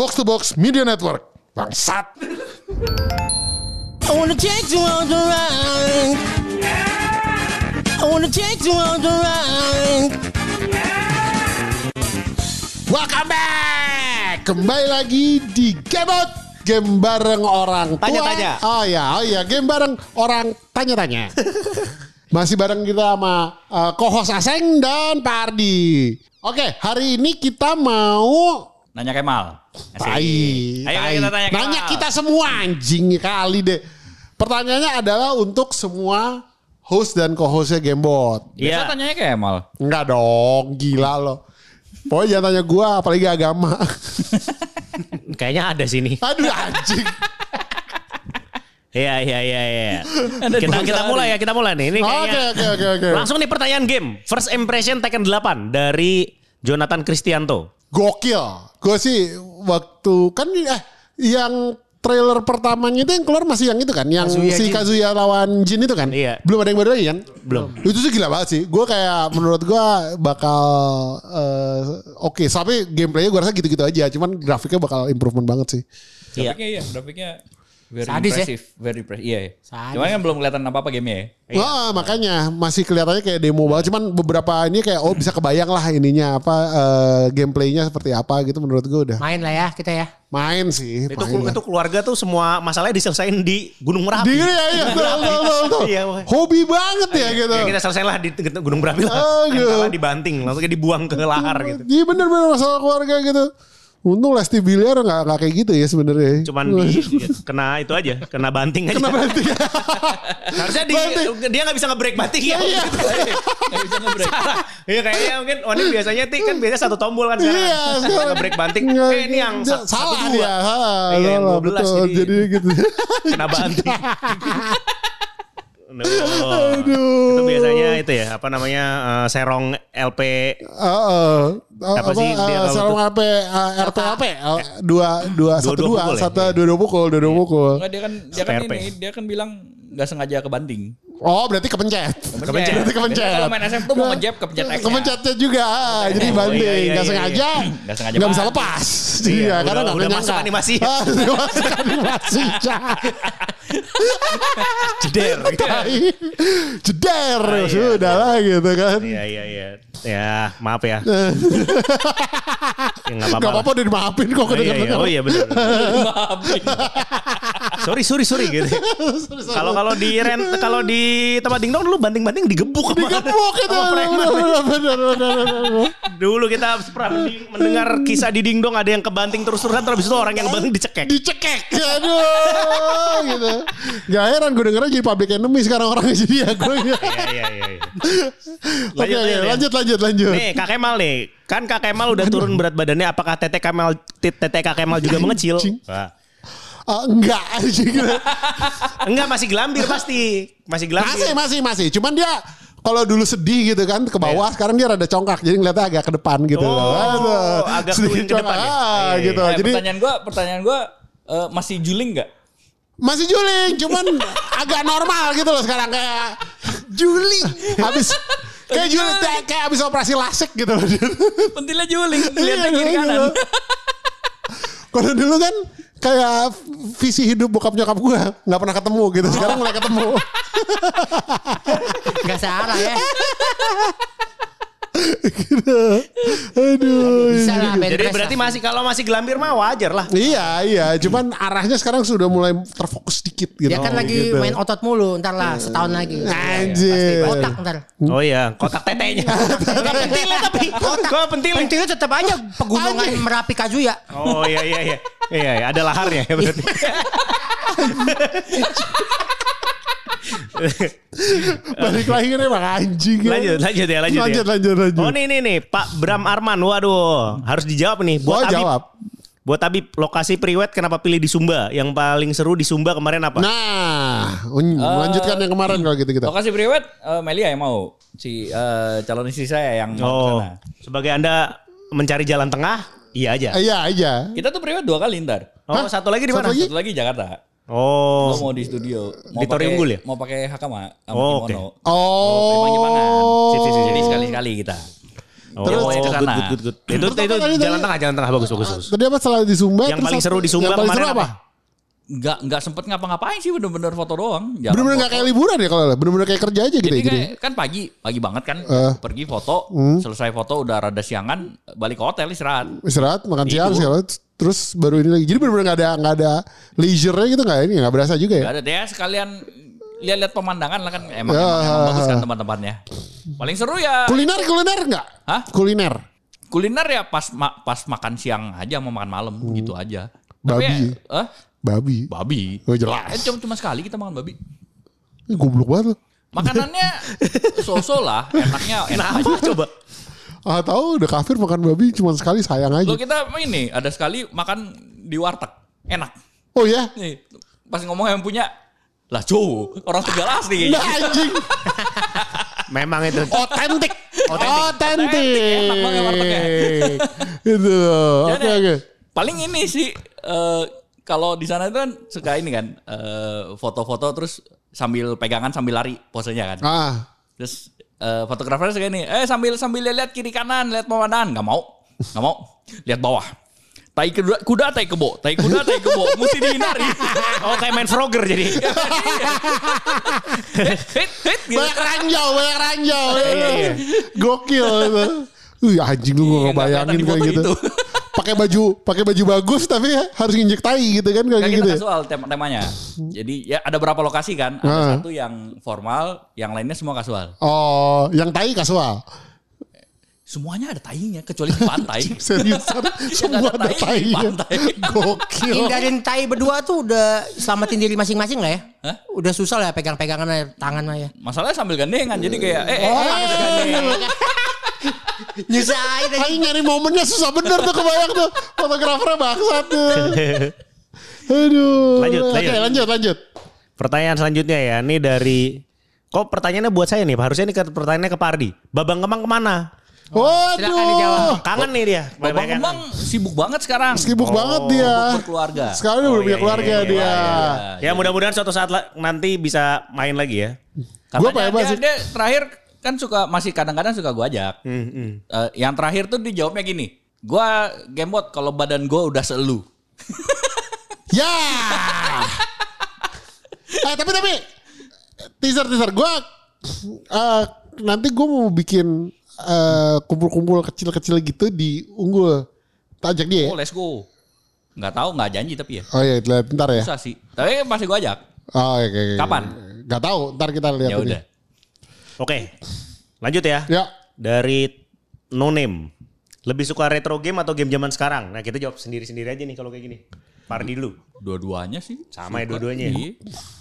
Box to Box Media Network. Bangsat. I wanna take you on the ride. I wanna take you on the ride. Welcome back. Kembali lagi di Game Out. Game bareng orang tua. Tanya-tanya. Oh ya, oh ya, game bareng orang tanya-tanya. Masih bareng kita sama uh, co-host Aseng dan Pak Ardi. Oke, hari ini kita mau Nanya Kemal. Tai, Ayo tai. kita tanya Kemal. Nanya kita semua anjing kali deh. Pertanyaannya adalah untuk semua host dan co-hostnya Gamebot. Biasa Iya. tanyanya Kemal. Enggak dong, gila loh. Pokoknya jangan tanya gua apalagi agama. Kayaknya ada sini. Aduh anjing. Iya iya iya iya. Kita kita mulai ya, kita mulai nih. Ini Oke kayaknya oke oke oke. langsung nih pertanyaan game. First impression Tekken 8 dari Jonathan Cristianto. Gokil. Gue sih waktu kan eh yang trailer pertamanya itu yang keluar masih yang itu kan, yang Kazuya si Jin. Kazuya lawan Jin itu kan. Iya. Belum ada yang baru lagi kan? Belum. Itu sih gila banget sih. Gue kayak menurut gue bakal eh, oke, tapi gameplaynya gue rasa gitu-gitu aja. Cuman grafiknya bakal improvement banget sih. Iya. Grafiknya iya, grafiknya very Sadis ya? impressive, very impressive. Iya. iya. Sadis. Cuman kan belum kelihatan apa-apa gamenya ya. Wah, makanya masih kelihatannya kayak demo banget. Cuman beberapa ini kayak oh bisa kebayang lah ininya apa eh, gameplaynya seperti apa gitu menurut gue udah Main lah ya kita ya. main sih. Itu main itu keluarga tuh semua masalahnya diselesain di Gunung Merapi. Di ya, iya, betul, betul, betul, betul. Iya. Hobi banget ya gitu. Ya, kita selesai lah di Gunung Merapi lah. Yang kalah dibanting, langsung dibuang ke lahar gitu. Iya bener-bener masalah keluarga gitu. Untung Lesti Biliar nggak nggak kayak gitu ya sebenarnya. Cuman di, kena itu aja, kena banting aja. Kena banting. Harusnya di, Banting. dia nggak bisa nge-break banting ya. Iya. Nggak bisa nge-break. Iya kayaknya mungkin oh ini biasanya tik kan biasanya satu tombol kan sekarang. Iya. Nge-break banting. Nggak- Eh ini yang sa- salah satu dia. dua. Ha, Iya, yang salah, 12 betul. jadi- Jadi gitu. Kena banting. No. Aduh. Itu biasanya itu ya apa namanya eh, serong LP Heeh. Apa sih dia kalau Sarung tuh? HP uh, RPLP uh, dua dua satu dua pukul satu dua dua pukul dua dua pukul. Enggak dia kan dia kan ini dia kan bilang nggak sengaja kebanting. Oh berarti kepencet. Kepencet. Berarti kepencet. Kalau main SM tuh mau ngejab kepencet X. Kepencetnya juga, ah, jadi Oh, banding, iya, iya, nggak iya, sengaja, Nggak sengaja nggak bisa lepas, Iya, iya, karena udah- nggak udah pernah masuk nyangka. animasi. Ah, udah masuk animasi, jeder. Jeder, Ah, iya. sudah lah gitu kan. Iya iya iya. Ya maaf ya. ya nggak apa-apa. Gak apa-apa udah dimaafin kok Oh iya, iya. kedengeran. oh iya benar. sorry sorry sorry gitu. Kalau kalau di rent kalau di tempat dingdong dulu banting-banting digebuk sama- Digebuk itu. Dulu kita pernah mendengar kisah di dingdong ada yang kebanting terus-terusan terus habis itu orang yang banting dicekek. Dicekek, aduh, gitu. Gak heran gue dengernya jadi public enemy sekarang orangnya jadi ya gue. Iya iya iya. iya. Oke, Lanjut, oke, lanjut, lanjut, lanjut. Nih Kak Kemal nih Kan Kak Kemal udah turun berat badannya Apakah Tete Kemal Tete Kak Kemal juga mengecil? Anjing. Wah. Ah, enggak, anjing. Enggak masih gelambir pasti Masih gelambir Masih, masih, masih. Cuman dia kalau dulu sedih gitu kan ke bawah, sekarang dia rada congkak, jadi ngeliatnya agak ke depan gitu. Oh, Aduh, agak sedikit ke depan ya? Ah, iya, gitu. Eh, Jadi pertanyaan gua pertanyaan gua eh, masih juling nggak? masih juling, cuman agak normal gitu loh sekarang kayak juling. Habis kayak juling kayak, kayak habis operasi lasik gitu loh. Pentilnya juling, Iya, lihatnya kiri gitu. kanan. Kalau dulu kan kayak visi hidup bokap nyokap gue nggak pernah ketemu gitu. Sekarang mulai ketemu. Gak salah ya. Aduh. Bisa lah bed Jadi berarti masih Kalau masih gelambir mah wajar lah Iya, iya. Cuman arahnya sekarang sudah mulai terfokus sedikit gitu. Dia kan lagi gitu. main otot mulu ntar lah setahun lagi. Anjir. Otak ntar. Oh iya Kotak tetenya Enggak pentilnya tapi Kok pentilnya Pentingnya tetap aja pegunungan Merapi Kazuya. Oh iya iya iya Iya iya ada laharnya ya berarti Balik lagi kan emang anjing. ya. Lanjut lanjut ya lanjut, Lanjut, ya. lanjut, lanjut. Oh nih nih nih Pak Bram Arman Waduh Harus dijawab nih Buat Habib jawab. Buat Habib lokasi priwet kenapa pilih di Sumba? Yang paling seru di Sumba kemarin apa? Nah, un- melanjutkan yang kemarin kalau gitu kita. Lokasi priwet eh, Melia yang mau si eh, calon istri saya yang mau ke Oh, sana. sebagai Anda mencari jalan tengah, iya aja. Iya, iya. Kita tuh priwet dua kali ntar. Oh, satu lagi di Satu mana? lagi? Satu lagi Jakarta. Oh, Gua mau di studio. Mau Di Tori pakai- Unggul ya? Mau pakai hakama sama Oh, kimono. Oh. Memang Jepangan. Sip, sip, sip, Jadi sekali-sekali kita. Oh, Terus good, ke sana. good, good, good. Itu Terus itu tadi, jalan tengah, jalan tengah bagus, bagus, bagus. Tadi apa selalu di Sumba? Yang paling seru di Sumba Yang paling seru kemarin apa? apa? Nggak nggak sempet ngapa-ngapain sih bener-bener foto doang. Bener-bener foto. gak kayak liburan ya kalau bener-bener kayak kerja aja gitu Jadi ya. Gitu. kayak, kan pagi, pagi banget kan. Eh. Pergi foto, selesai foto udah rada siangan, balik ke hotel istirahat. Istirahat, makan siang Itu. segala terus baru ini lagi. Jadi bener-bener gak ada gak ada leisure-nya gitu gak ini gak berasa juga ya. Gak ada deh sekalian lihat-lihat pemandangan lah kan emang, Ya. emang, emang bagus kan tempat-tempatnya. Paling seru ya Kuliner kuliner enggak? Hah? Kuliner. kuliner ya pas ma- pas makan siang aja mau makan malam gitu aja. Hmm. Babi. Tapi, eh, Babi. babi. Oh jelas. Eh, cuma cuma sekali kita makan babi. Ini goblok banget lu. Makanannya so-so lah, enaknya enak aja. Coba. Ah tahu udah kafir makan babi cuma sekali sayang aja. Lo kita ini ada sekali makan di warteg, enak. Oh ya? Nih, pas ngomong yang punya lah cowok orang tegal asli Nah anjing. Memang itu. Otentik. Otentik, Otentik. enak banget wartegnya. Itu. Oke Jadi, oke. Paling ini sih eh, kalau di sana itu kan suka ini kan eh, foto-foto terus sambil pegangan sambil lari posenya kan. Ah. Terus eh, fotografernya suka ini, eh sambil sambil lihat kiri kanan, lihat pemandangan, nggak mau, nggak mau, lihat bawah. Tai kuda, kuda tai kebo, tai kuda tai kebo, mesti dihindari. Oh kayak main Frogger jadi. hit, hit, gitu. Banyak ranjau, banyak ranjau. Iya, iya. Gokil. Wih anjing lu Iya, gak kelihatan di kayak gitu. itu. Pakai baju, pakai baju bagus tapi harus nginjek tai gitu kan kayak gitu. kita ya? kasual tem temanya. Jadi ya ada berapa lokasi kan? Ada Ah. satu yang formal, yang lainnya semua kasual. Oh, yang tai kasual. Semuanya ada tainya kecuali di pantai. Seriusan semua ada ada tai pantai. Gokil. Hindarin tai berdua tuh udah selamatin diri masing-masing lah ya. Hah? Udah susah lah ya pegang-pegangan tangan mah ya. Masalahnya sambil gandengan jadi kayak eh, eh, Oh, eh, Nyusahin aja. Tai nyari momennya susah bener tuh kebayang tuh. Fotografernya bangsat tuh. Aduh. Lanjut, Oke, lanjut. lanjut, lanjut. Pertanyaan selanjutnya ya, ini dari Kok pertanyaannya buat saya nih, harusnya ini ke pertanyaannya ke Pardi. Babang Kemang ke mana? silakan dijawab. Waduh. Kangen nih dia. Babang Kembang sibuk banget sekarang. Sibuk banget dia. Sibuk berkeluarga. Sekarang udah Oh, punya iya, keluarga iya, dia. Ya mudah-mudahan suatu saat nanti bisa main lagi ya. Katanya apa ya, dia, dia terakhir kan suka masih kadang-kadang suka gua ajak. Hmm, hmm. Eh, yang terakhir tuh dijawabnya gini. Gua gamebot kalau badan gua udah selu. Ya. eh tapi tapi teaser teaser gue eh nanti gue mau bikin eh, kumpul-kumpul kecil-kecil gitu di unggul. Tajak dia. Oh ya? let's go. Nggak tahu nggak janji tapi ya. Oh iya, ntar ya. Susah sih. Tapi masih gua ajak. Oh, oke, oke, oke. Kapan? Gak tahu, ntar kita lihat. Ya udah. Oke. Lanjut ya. Ya. Dari No Name. Lebih suka retro game atau game zaman sekarang? Nah, kita jawab sendiri-sendiri aja nih kalau kayak gini. Pardi dulu. Dua-duanya sih. Sama ya dua-duanya. Iya.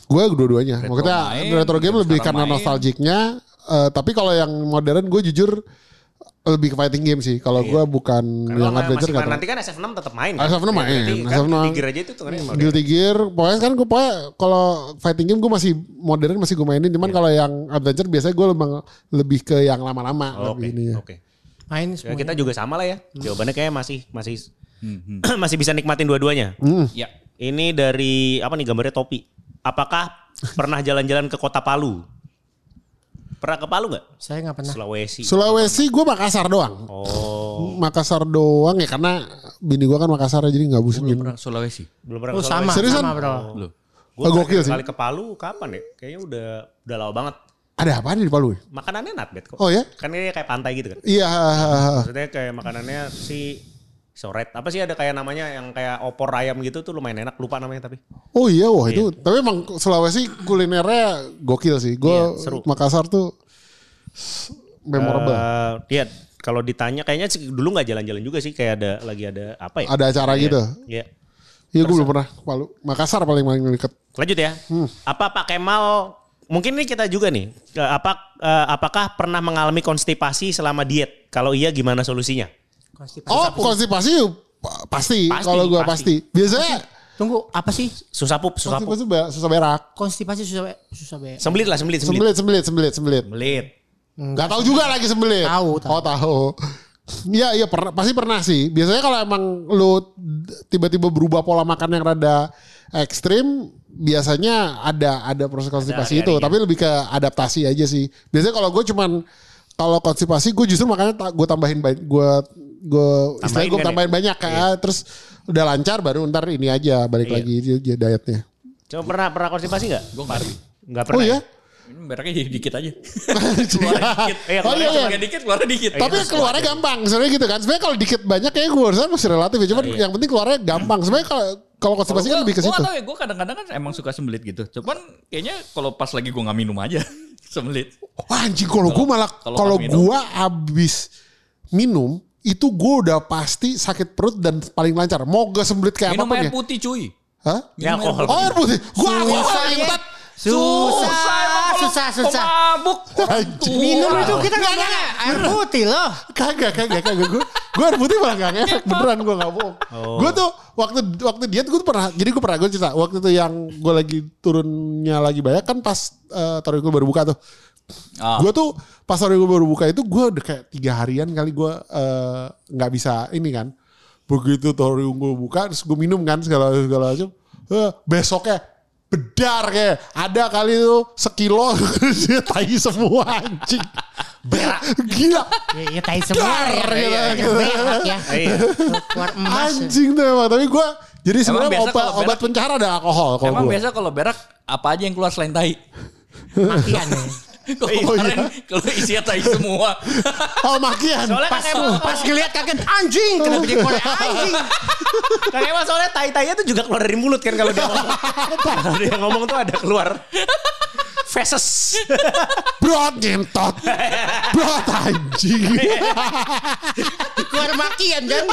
Gue dua-duanya. Maksudnya main, retro game game lebih karena main. nostalgiknya. eh, tapi kalau yang modern gue jujur lebih ke fighting game sih. Kalau gue bukan Karena yang kalau adventure tahu. nanti kan SF6 tetap main. SF6 main, Berarti SF6. Kan Tiger aja itu tuh kan. Guilty Gear, pokoknya kan gue pokoknya kalau fighting game gue masih modern masih gue mainin, Iya. cuman kalau yang adventure biasanya gue lebih, lebih ke yang lama-lama Oh, Oke. lebih ini ya. Oke. Main Ya, semua. kita juga sama lah ya. Jawabannya kayak masih masih Hmm, masih bisa nikmatin dua-duanya. Ya. Ini dari apa nih gambarnya topi. Apakah pernah jalan-jalan ke kota Palu? Pernah ke Palu nggak? Saya nggak pernah. Sulawesi. Sulawesi gue Makassar doang. oh, Makassar doang ya karena bini gue kan Makassar jadi nggak busingin. Pernah ke Sulawesi. belum pernah Oh sama. Seriusan? sama bro. Oh, gokil terakhir sih. kali ke Palu kapan ya? Kayaknya udah udah lama banget. Ada apa nih di Palu? ya? Makanannya not bad kok. Oh ya? Kan ini kayak pantai gitu kan. Iya. Maksudnya kayak makanannya si soret. Apa sih ada kayak namanya yang kayak opor ayam gitu tuh lumayan enak. Lupa namanya tapi. Oh iya, wah itu. Tapi emang Sulawesi kulinernya gokil sih. Gue Iya. Makassar tuh memorable. Eh, Iya, kalau ditanya kayaknya dulu nggak jalan-jalan juga sih kayak ada lagi ada apa ya? Ada acara Iya, gitu. Iya. Iya gue belum pernah Palu. Makassar paling paling dekat. Lanjut ya. Hmm. Apa Pak Kemal mungkin ini kita juga nih. eh, Apa eh, apakah pernah mengalami konstipasi selama diet? Kalau iya gimana solusinya? Konstipasi. Oh, konstipasi pa- pasti. Pasti, Kalau gue pasti. pasti. Biasanya Tunggu, apa sih Susah pup, susah pup. konstipasi susah berak. konstipasi susah susah be. Sembelit lah, sembelit, sembelit. Sembelit, sembelit, sembelit, sembelit. Sembelit. Gak tahu juga lagi sembelit. Tahu, tahu. Oh tahu. Iya, iya pernah, pasti pernah sih. Biasanya kalau emang lu tiba-tiba berubah pola makan yang rada ekstrim, biasanya ada ada proses konstipasi itu. hari-harinya. Tapi lebih ke adaptasi aja sih. Biasanya kalau gue cuman kalau konstipasi gue justru makanya gue tambahin gue gue istilahnya gue kan ya? tambahin banyak kayak terus udah lancar baru ntar ini aja balik Iya. lagi di- di dietnya. Coba pernah pernah konstipasi nggak? Gue nggak Nggak Oh pernah. iya. Ini mereknya jadi dikit aja. Iya, oh iya iya. Dikit keluarnya dikit. Tapi keluarnya gampang sebenarnya gitu kan. Sebenarnya kalau dikit banyak kayak gue harusnya masih relatif ya. Cuman yang penting keluarnya gampang. Sebenarnya kalau kalau konstipasi kan lebih ke Gue situ. tau ya, gue kadang-kadang kan emang suka sembelit gitu. Cuman kayaknya kalau pas lagi gue nggak minum aja sembelit. Wah anjing kalau gue malah kalau gue abis minum itu gue udah pasti sakit perut dan paling lancar. Mau gue semblit kayak Minum apa pun air ya. putih cuy. Hah? Ya, alkohol. Oh air putih. Gue alkohol Susah ya. entat. Susah, susah, susah. Mabuk. Minum itu kita Nggak, ngomongnya nggak, air putih loh. Kagak, kagak, kagak. Gue gue air putih malah gak ngefek. Beneran gue gak bohong. Gue tuh waktu waktu diet gue tuh pernah. Jadi gue pernah gue cerita. Waktu itu yang gue lagi turunnya lagi banyak kan pas uh, gue baru buka tuh. Ah. Gue tuh pas hari gue baru buka itu gue udah kayak tiga harian kali gue eh, nggak bisa ini kan. Begitu tori gue buka terus gue minum kan segala segala macam. Eh, besoknya bedar kayak ada kali itu sekilo dia tai semua anjing. Berak gila. Ya, ya tai semua Dar, ya. gitu, Ya, gitu. berak ya. Iya. Keluar emas. Anjing tuh emang tapi gue jadi sebenarnya obat, berak- obat pencara ada alkohol kalau Emang gue. biasa kalau berak apa aja yang keluar selain tai? Makian ya. Kok Oh, kemarin kalau isinya tai semua. Oh makian. Soalnya Pas, kan emang pas ngeliat kaget anjing. Kenapa dia keluar anjing. Kang Ewa soalnya tai-tainya tuh juga keluar dari mulut kan kalau dia ngomong. kalau dia ngomong tuh ada keluar. Feses. Brot ngentot. Brot anjing. Keluar makian kan.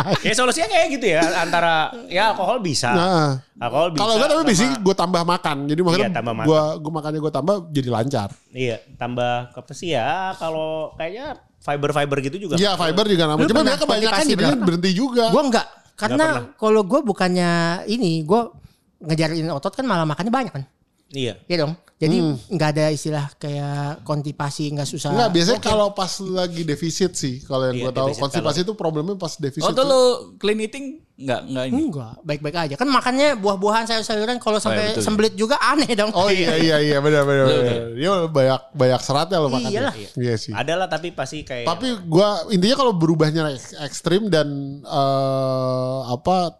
ya solusinya kayak gitu ya antara ya alkohol bisa. Nah. Alkohol bisa. Kalau gue tapi biasanya gue tambah makan. Jadi maksudnya Iya, tambah makan. gue gue makannya gue tambah jadi lancar. Iya, tambah apa sih ya kalau kayaknya fiber-fiber gitu juga. Iya fiber juga nama. Lu Cuma dia kebanyakan jadinya berapa? berhenti juga. Gue enggak. Karena kalau gue bukannya ini. Gue ngejarin otot kan malah makannya banyak kan. Iya. Iya dong. Jadi nggak ada istilah kayak konstipasi nggak susah. Enggak, biasanya Oke. kalau pas lagi defisit sih. Kalau yang Iya, gue tahu defisit konstipasi itu problemnya pas defisit. Oh tuh lu clean eating nggak nggak ini? Enggak, baik-baik aja. Kan makannya buah-buahan, sayur-sayuran kalau sampai betul. sembelit juga aneh dong. Oh iya iya iya benar benar. benar. Dia banyak banyak seratnya lo makannya. Iyalah. Iya sih. Ada lah tapi pasti kayak Tapi gua intinya kalau berubahnya ek- ekstrim dan eh, apa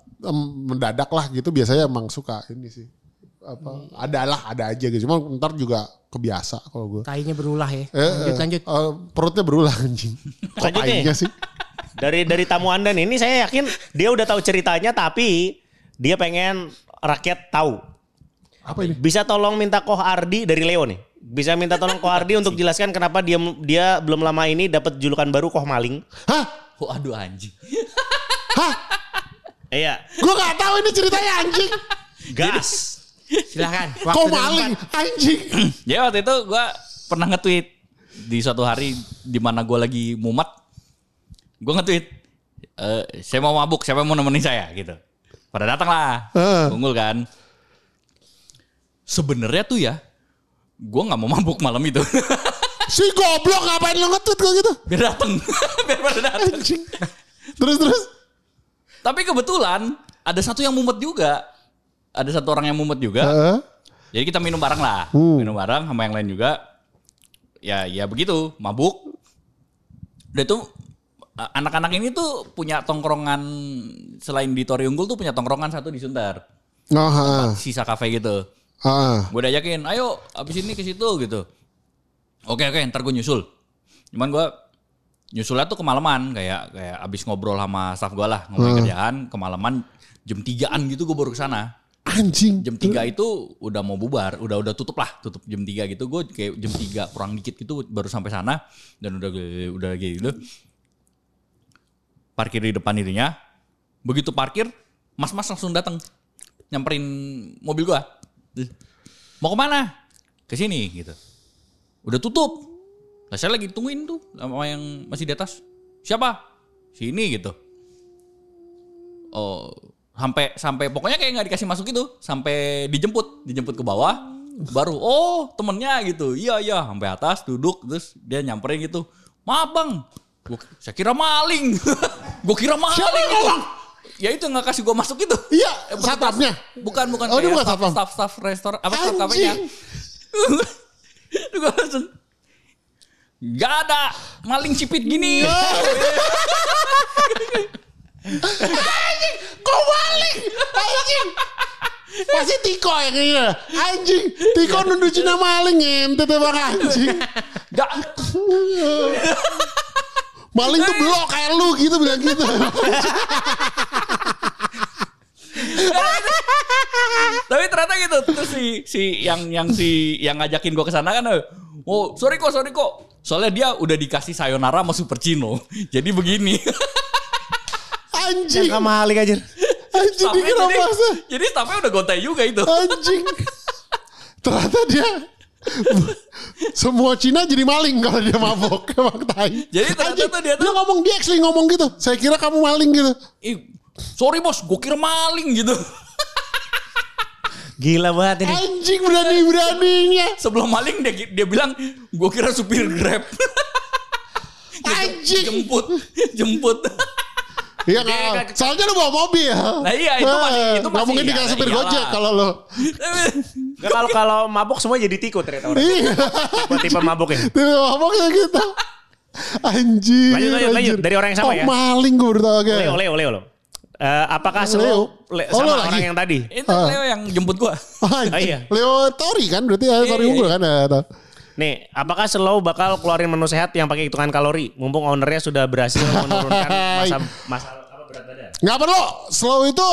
mendadak lah gitu biasanya emang suka ini sih. Apa ada lah ada aja gitu. Cuma ntar juga kebiasa kalau gue. Tainya berulah ya. Eh, lanjut, eh, lanjut. eh, perutnya berulang anjing. Kok tainya sih? dari dari tamu Anda nih, ini saya yakin dia udah tahu ceritanya tapi dia pengen rakyat tahu. Apa ini? Bisa tolong minta Koh Ardi dari Leo nih. Bisa minta tolong Koh Ardi untuk jelaskan kenapa dia dia belum lama ini dapat julukan baru Koh Maling. Hah? Oh aduh anjing. Iya, Gue gak tahu ini ceritanya anjing. gas. Silahkan. Waktu dan maling anjing. Ya waktu itu gue pernah nge-tweet di suatu hari di mana gue lagi mumet. Gue nge-tweet, "Eh, saya mau mabuk, siapa yang mau nemenin saya gitu. Pada datang lah, Heeh. unggul kan. Sebenarnya tuh ya, gue nggak mau mabuk malam itu. Si goblok ngapain lo nge-tweet kok gitu? Biar dateng, biar pada dateng. Anjing. Terus terus. Tapi kebetulan ada satu yang mumet juga. Ada satu orang yang mumet juga. Heeh. Jadi kita minum bareng lah, Hmm. minum bareng sama yang lain juga. Ya, ya begitu, mabuk. Udah tuh a- anak-anak ini tuh punya tongkrongan selain di Tori Unggul tuh punya tongkrongan satu di Sunter, Oh, ha. sisa kafe gitu. Ha. Gue udah yakin, ayo abis ini ke situ gitu. Oke oke, ntar gue nyusul. Cuman gue nyusulnya tuh kemalaman kayak kayak abis ngobrol sama staff gue lah ngomongin kerjaan kemalaman jam 3an gitu gue baru ke sana Anjing. jam 3 itu udah mau bubar, udah udah tutup lah, tutup jam 3 gitu. Gue kayak jam 3 kurang dikit gitu baru sampai sana dan udah udah gitu. Parkir di depan dirinya. Begitu parkir, mas-mas langsung datang nyamperin mobil gua. Mau ke mana? Ke sini gitu. Udah tutup. Lah saya lagi tungguin tuh sama yang masih di atas. Siapa? Sini gitu. Oh, sampai sampai pokoknya kayak nggak dikasih masuk itu, sampai dijemput, dijemput ke bawah, baru oh temennya gitu, iya iya, sampai atas duduk terus dia nyamperin gitu, maaf bang, gua, saya kira maling, gue kira maling Siapa yang itu. ngomong? Ya itu nggak kasih gue masuk itu. Iya, Eh, bukan satpamnya. Bukan bukan Oh, bukan staff, staff staff restoran apa staff kafenya. Gue langsung Gak ada maling cipit gini. Kok maling? Anjing. Pasti Tiko yang ini. Anjing. Tiko nuduh Cina maling ente tuh bang anjing. Gak. Maling tuh blok kayak lu gitu bilang gitu. Tapi ternyata gitu. Terus si si yang yang si yang ngajakin gue ke sana kan, oh sorry kok sorry kok. Soalnya dia udah dikasih sayonara sama Super Cino. Jadi begini. Anjing. Kamu maling aja. Anjing dikira jadi, masa. jadi staffnya udah gontai juga itu. Anjing. Ternyata dia semua Cina jadi maling kalau dia mabok emang tai. Jadi ternyata dia tuh- dia ngomong dia actually ngomong gitu. Saya kira kamu maling gitu. Ih, sorry bos, gue kira maling gitu. Gila banget ini. Anjing berani-beraninya. Sebelum maling dia dia bilang, gue kira supir grab. Anjing. jemput, jemput. Iya nggak. Soalnya lu bawa mobil. Nah, iya, itu masih- itu Nggak masih mungkin iya, dikasih supir gojek kalau lo. Nggak, kalau kalau mabuk semua jadi tiko ternyata orang. Iya. Tipe mabuknya. Tipe mabok kayak gitu. Anjing. Lanjut, lanjut, anjir. lanjut. Dari orang yang sama oh, ya? maling gue baru tau oke. Leo, Leo, Leo, Leo. Eh, apakah Leo. selalu le- Oh, sama lo orang lagi? yang tadi? Itu Ah. Leo yang jemput gue. Ah, iya. Leo Tori kan berarti ya Tori Iya, unggul iya. kan ya. Nih, apakah Slow bakal keluarin menu sehat yang pakai hitungan kalori? Mumpung ownernya sudah berhasil menurunkan masa masa apa berat badan. Nggak perlu. Slow itu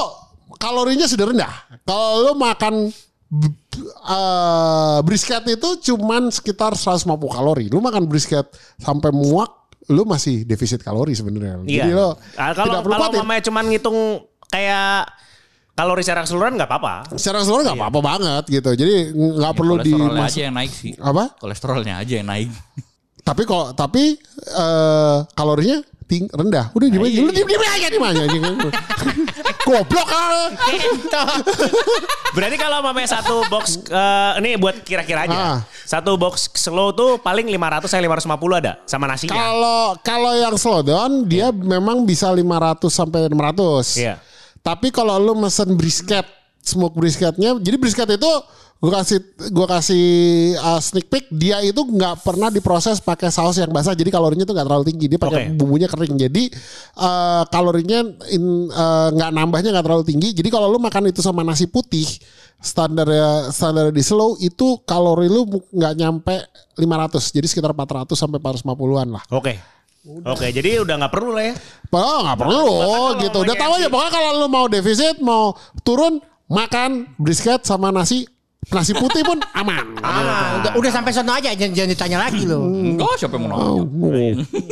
kalorinya sudah rendah. Kalau lo makan eh, brisket itu cuman sekitar 150 kalori. Lu makan brisket sampai muak, lu masih defisit kalori sebenarnya. Jadi lo Ah, kalau tidak perlu kalau mamanya cuman ngitung kayak kalori secara keseluruhan nggak apa-apa. Secara keseluruhan nggak apa-apa banget gitu. Jadi nggak perlu di Kolesterolnya aja yang naik sih. apa? Kolesterolnya aja yang naik. Tapi kok tapi eh, kalorinya ting rendah. Udah Nah, diem iya, aja. Lu diem diem aja diem aja. Goblok ah. Berarti kalau mamanya satu box eh, ini buat kira-kira aja. Ah. Satu box slow tuh paling 500 sampai 550 ada sama nasinya. Kalau kalau yang slow down dia memang bisa 500 sampai 600. Iya. Tapi kalau lu mesen brisket, smoke brisketnya, jadi brisket itu gue kasih gua kasih uh, sneak peek dia itu nggak pernah diproses pakai saus yang basah jadi kalorinya tuh nggak terlalu tinggi dia pakai Oke. bumbunya kering jadi uh, kalorinya in- uh, nggak nambahnya nggak terlalu tinggi jadi kalau lu makan itu sama nasi putih standar standar di slow itu kalori lu nggak nyampe 500 jadi sekitar 400 sampai 450-an lah Oke. Oke, jadi udah nggak perlu lah ya. Oh nggak perlu gitu. Udah tahu aja nasi. pokoknya kalau lu mau defisit mau turun makan brisket sama nasi nasi putih pun aman. Ah, udah, udah sampai sono aja jangan, jangan ditanya lagi loh. Enggak, siapa yang mau nanya? Oh,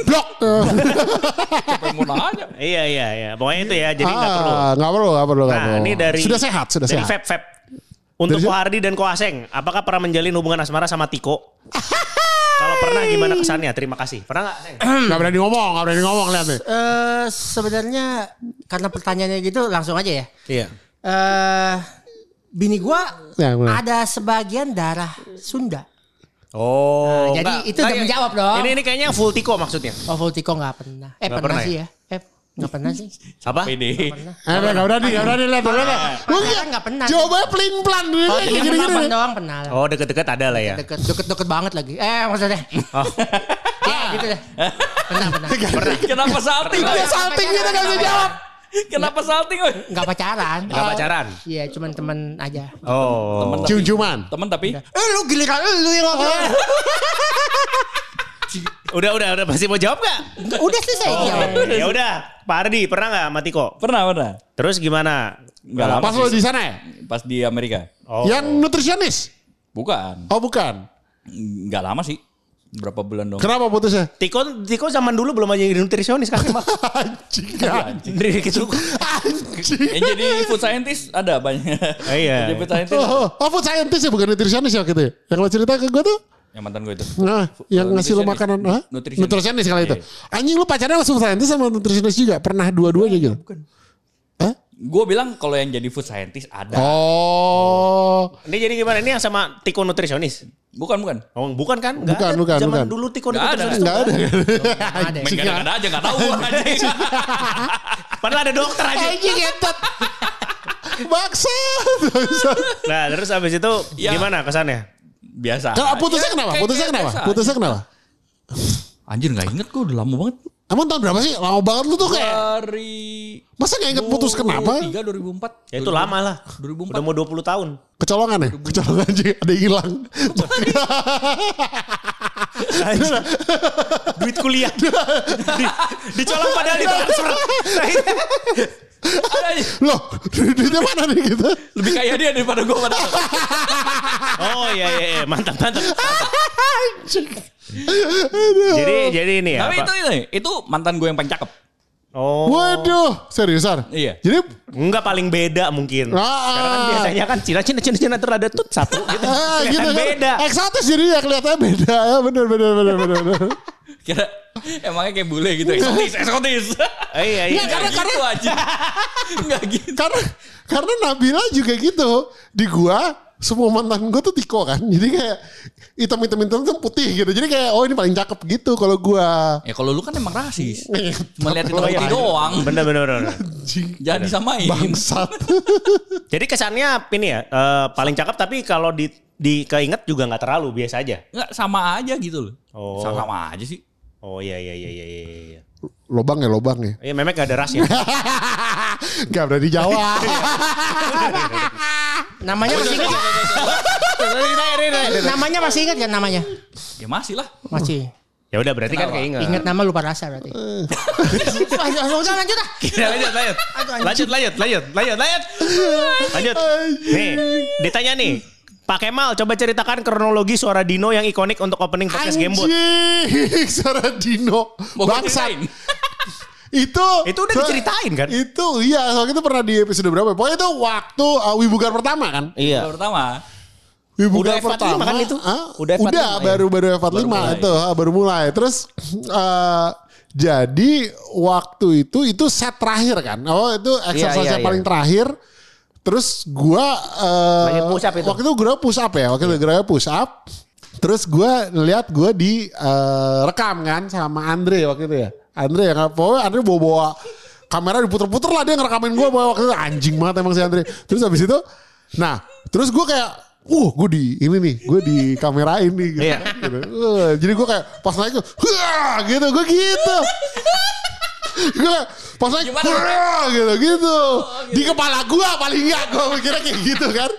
Blok. Siapa yang mau nanya? Iya iya iya. Pokoknya itu ya. Jadi nggak perlu. Ah, nggak perlu, nggak perlu, nggak Nah, perlu. ini dari sudah sehat, sudah dari sehat. Feb Feb. Untuk Dari siapa? Kohardi dan Koaseng, apakah pernah menjalin hubungan asmara sama Tiko? Kalau pernah gimana kesannya? Terima kasih. Pernah nggak? Nggak berani ngomong, nggak berani ngomong lihat nih. Eh sebenarnya karena pertanyaannya gitu langsung aja ya. Iya. Eh bini gua Ya, ada sebagian darah Sunda. Oh, Nah, jadi itu udah Nggak, menjawab dong. Ini ini kayaknya full Tiko maksudnya. Oh Voltico nggak pernah. Eh Nggak pernah, pernah sih ya. Eh nggak pernah sih. Apa? Pede. Eh, berani, nggak berani lihat, lihat. lihat. Lu Pacaran lihat, nggak pernah. Jawabannya pelin pelan Oh, kayak iya, gini-gini. telepon doang pernah. lah. Oh, deket-deket ada lah ya. Deket, deket, deket banget lagi. Eh maksudnya. Oh. ya gitu deh. Pernah, pernah. Kenapa salting? Dia salting gitu nggak bisa jawab. Kenapa salting? Nggak pacaran. Nggak pacaran. Iya, cuman teman aja. Oh. Temen tapi- Cium-ciuman. Temen tapi Eh lu giliran lu yang ngobrol. Udah udah udah masih mau jawab gak? Enggak, Udah selesai. Oh, jawab. ya udah, Pak Ardi pernah nggak sama Tiko? pernah pernah. Terus gimana? Enggak lama Pas lo di sana ya? Pas di Amerika. Oh. Yang nutrisionis? Bukan. Oh bukan. Enggak lama sih. Berapa bulan dong. Kenapa putusnya? Tiko Tiko zaman dulu belum aja jadi nutrisionis kan emang. Anjing. anjing. Dari gitu. Anjing. Yang jadi food scientist ada banyak. Iya. Jadi food scientist Oh, oh, food scientist ya bukan nutrisionis ya gitu ya. Yang lo cerita ke gue tuh yang mantan gue itu. Nah, yang ngasih lo makanan, Hah? Nutritionist. nutritionist kali itu. Iya. Anjing lu pacarnya langsung scientist sama nutritionist juga, pernah dua-duanya gitu. Hah? Gue bilang kalau yang jadi food scientist ada. Oh, Ini jadi gimana? Ini yang sama Tiko nutrisionis? Bukan bukan. Oh, bukan kan? Nggak Bukan, ada. bukan, Zaman bukan. dulu Tiko Nggak ada. nutrisionis enggak ada. Ada. Main gada-gada aja nggak tahu anjing. Padahal ada dokter aja. Anjing ngetet. Baksa. Nah, terus habis itu Ya. gimana kesannya? Biasa. Kalau putusnya Ya, kenapa? Putusnya kenapa? biasa. Putusnya kenapa? Anjir nggak inget gue udah lama banget. Emang tahun berapa sih? Lama banget lu tuh kayak. Dari Masa gak inget putus kenapa? 2003 2004. Ya itu lama lah. 2004. Udah mau 20 tahun. Kecolongan ya? Kecolongan aja ada yang hilang. Duit kuliah. di, dicolong padahal ditransfer. Loh, duitnya mana nih gitu? Lebih kaya dia daripada gue pada. oh iya iya, iya. mantap mantap. jadi jadi ini ya. Tapi apa- itu, itu itu mantan gue yang paling cakep. Oh. Waduh, seriusan? Iya. Jadi Enggak paling beda mungkin. Ah. Karena kan biasanya kan Cina Cina Cina Cina terus ada tut satu gitu. ah, gitu kan. beda. Eksotis jadi ya kelihatannya beda. Ya, bener, bener, bener, bener. Kira emangnya kayak bule gitu. Eksotis, eksotis. Oh, iya iya. Nggak, karena karena aja. Enggak gitu. karena karena Nabila juga gitu. Di gua semua mantan gue tuh tiko kan. Jadi kayak hitam hitam hitam hitam putih gitu. Jadi kayak oh ini paling cakep gitu kalau gua. Ya kalau lu kan emang rasis. Iya. Cuma lihat hitam Oh, iya. putih doang. Bener bener bener. Jangan disamain. Bangsat. Jadi kesannya ini ya eh, paling cakep tapi kalau di di keinget juga nggak terlalu biasa aja. Enggak sama aja gitu loh. Oh. Sama aja sih. Oh iya iya iya iya iya. iya. lobang ya lobang ya. Iya memek gak ada ras ya. Gak berani jawab. Namanya masih ingat gak? Namanya masih ingat kan namanya? Ya masih lah. Masih. ya udah berarti kan keinget. Ingat nama lupa rasa berarti. Lanjut, udah lanjut ah. Ya, lanjut, lanjut. Lanjut, lanjut, lanjut, lanjut, lanjut. Lanjut. Nih, ditanya nih. Pak Kemal, coba ceritakan kronologi suara Dino yang ikonik untuk opening podcast Gamebot. Anjing. Suara Dino. Ceritain? Itu Itu udah diceritain kan? Itu iya, soalnya itu pernah di episode berapa? Pokoknya itu waktu uh, Wibugar pertama kan? Iya. Yang pertama. Wibugar Udah F45 pertama kan itu? ah, Udah F45 udah ya? baru baru F45 Baru mulai. itu ah, baru mulai. Terus eh, jadi waktu itu itu set terakhir kan? Oh itu exercise iya, yang iya. paling terakhir. Terus gua eh, Lagi push up itu. waktu itu gua push up ya, waktu itu gua push up. Terus gua ngeliat gua di eh, rekam kan sama Andre waktu itu ya. Andre yang pokoknya Andre bawa bawa kamera diputer-puter lah dia ngerekamin gua waktu itu anjing banget emang si Andre. Terus habis itu, nah terus gua kayak Uh, gue di ini nih, gue di kamerain nih. Gitu. Iya. Gitu. Uh, jadi gue kayak pas naik tuh, gitu, gue gitu. Gue pas Gimana, "Hua!" gitu, gitu. Di kepala gue paling enggak, gue mikirnya kayak gitu kan.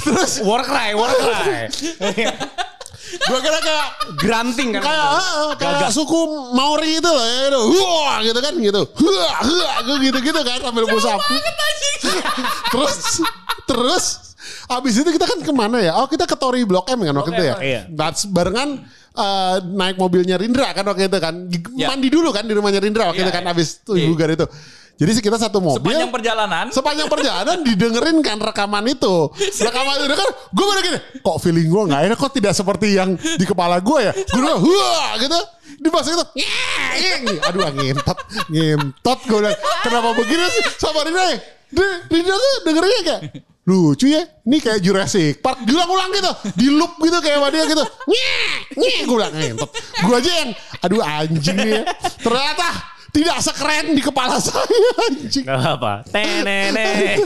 Terus War cry, war cry. gue kira kayak Granting kan. kayak kayak suku Maori itu loh ya gitu. Wah gitu kan gitu. Hua, gue gitu-gitu kan sambil up. terus terus abis itu kita kan ke mana ya? Oh kita ke Tori Blok M kan waktu itu ya. Iya. That's barengan eh, naik mobilnya Rindra kan waktu itu kan. Iya. Mandi dulu kan di rumahnya Rindra waktu Iya, itu kan iya. abis tuh Iya. itu. Jadi kita satu mobil. Sepanjang perjalanan. Sepanjang perjalanan didengerin kan rekaman itu. Rekaman itu kan gue baru gini, kok feeling gue gak enak kok tidak seperti yang di kepala gue ya. Gue udah wah gitu. Di bahasa itu, aduh ngentot, ngentot gue bilang, kenapa begini sih sama Rina ya? Rina tuh dengerinnya kayak, lucu ya, ini kayak Jurassic Park, diulang-ulang gitu, di loop gitu kayak dia gitu, nyeh, nyeh, gue bilang ngentot. Gue aja yang, aduh anjing ya. Ternyata tidak sekeren di kepala saya anjing. Gak apa. Anjing. Tenenenet.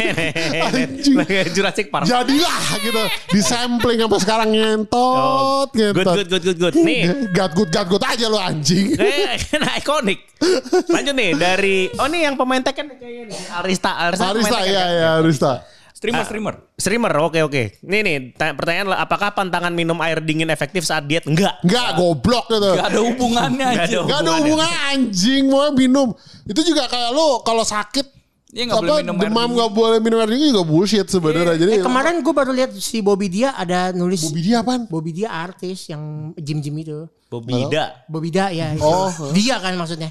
Jurassic Park. Jadilah gitu. Di sampling sampai sekarang ngentot, Good, ngentot. good, good, good, good. Nih, Gat good, gat good aja lo anjing. Eh, nah, ikonik. Lanjut nih dari oh nih yang pemain Tekken kayaknya nih Arista Arista, Arista Tekken ya kan? ya Arista. Streamer, streamer. Streamer, oke oke. Nih nih ta- pertanyaan lah, apakah pantangan minum air dingin efektif saat diet? Enggak. Enggak goblok gitu. Gak ada hubungannya Gak aja. ada Gak ada hubungan anjing mau minum. Itu juga kayak lo kalau sakit Iya, nggak boleh minum air demam nggak boleh minum air dingin juga bullshit sebenarnya. Jadi Eh, kemarin gue baru lihat si Bobby Dia ada nulis Bobby dia apaan? Bobby Dia artis yang gym-gym itu. Bobida. Bobby Dia ya. itu. Oh. Dia kan maksudnya.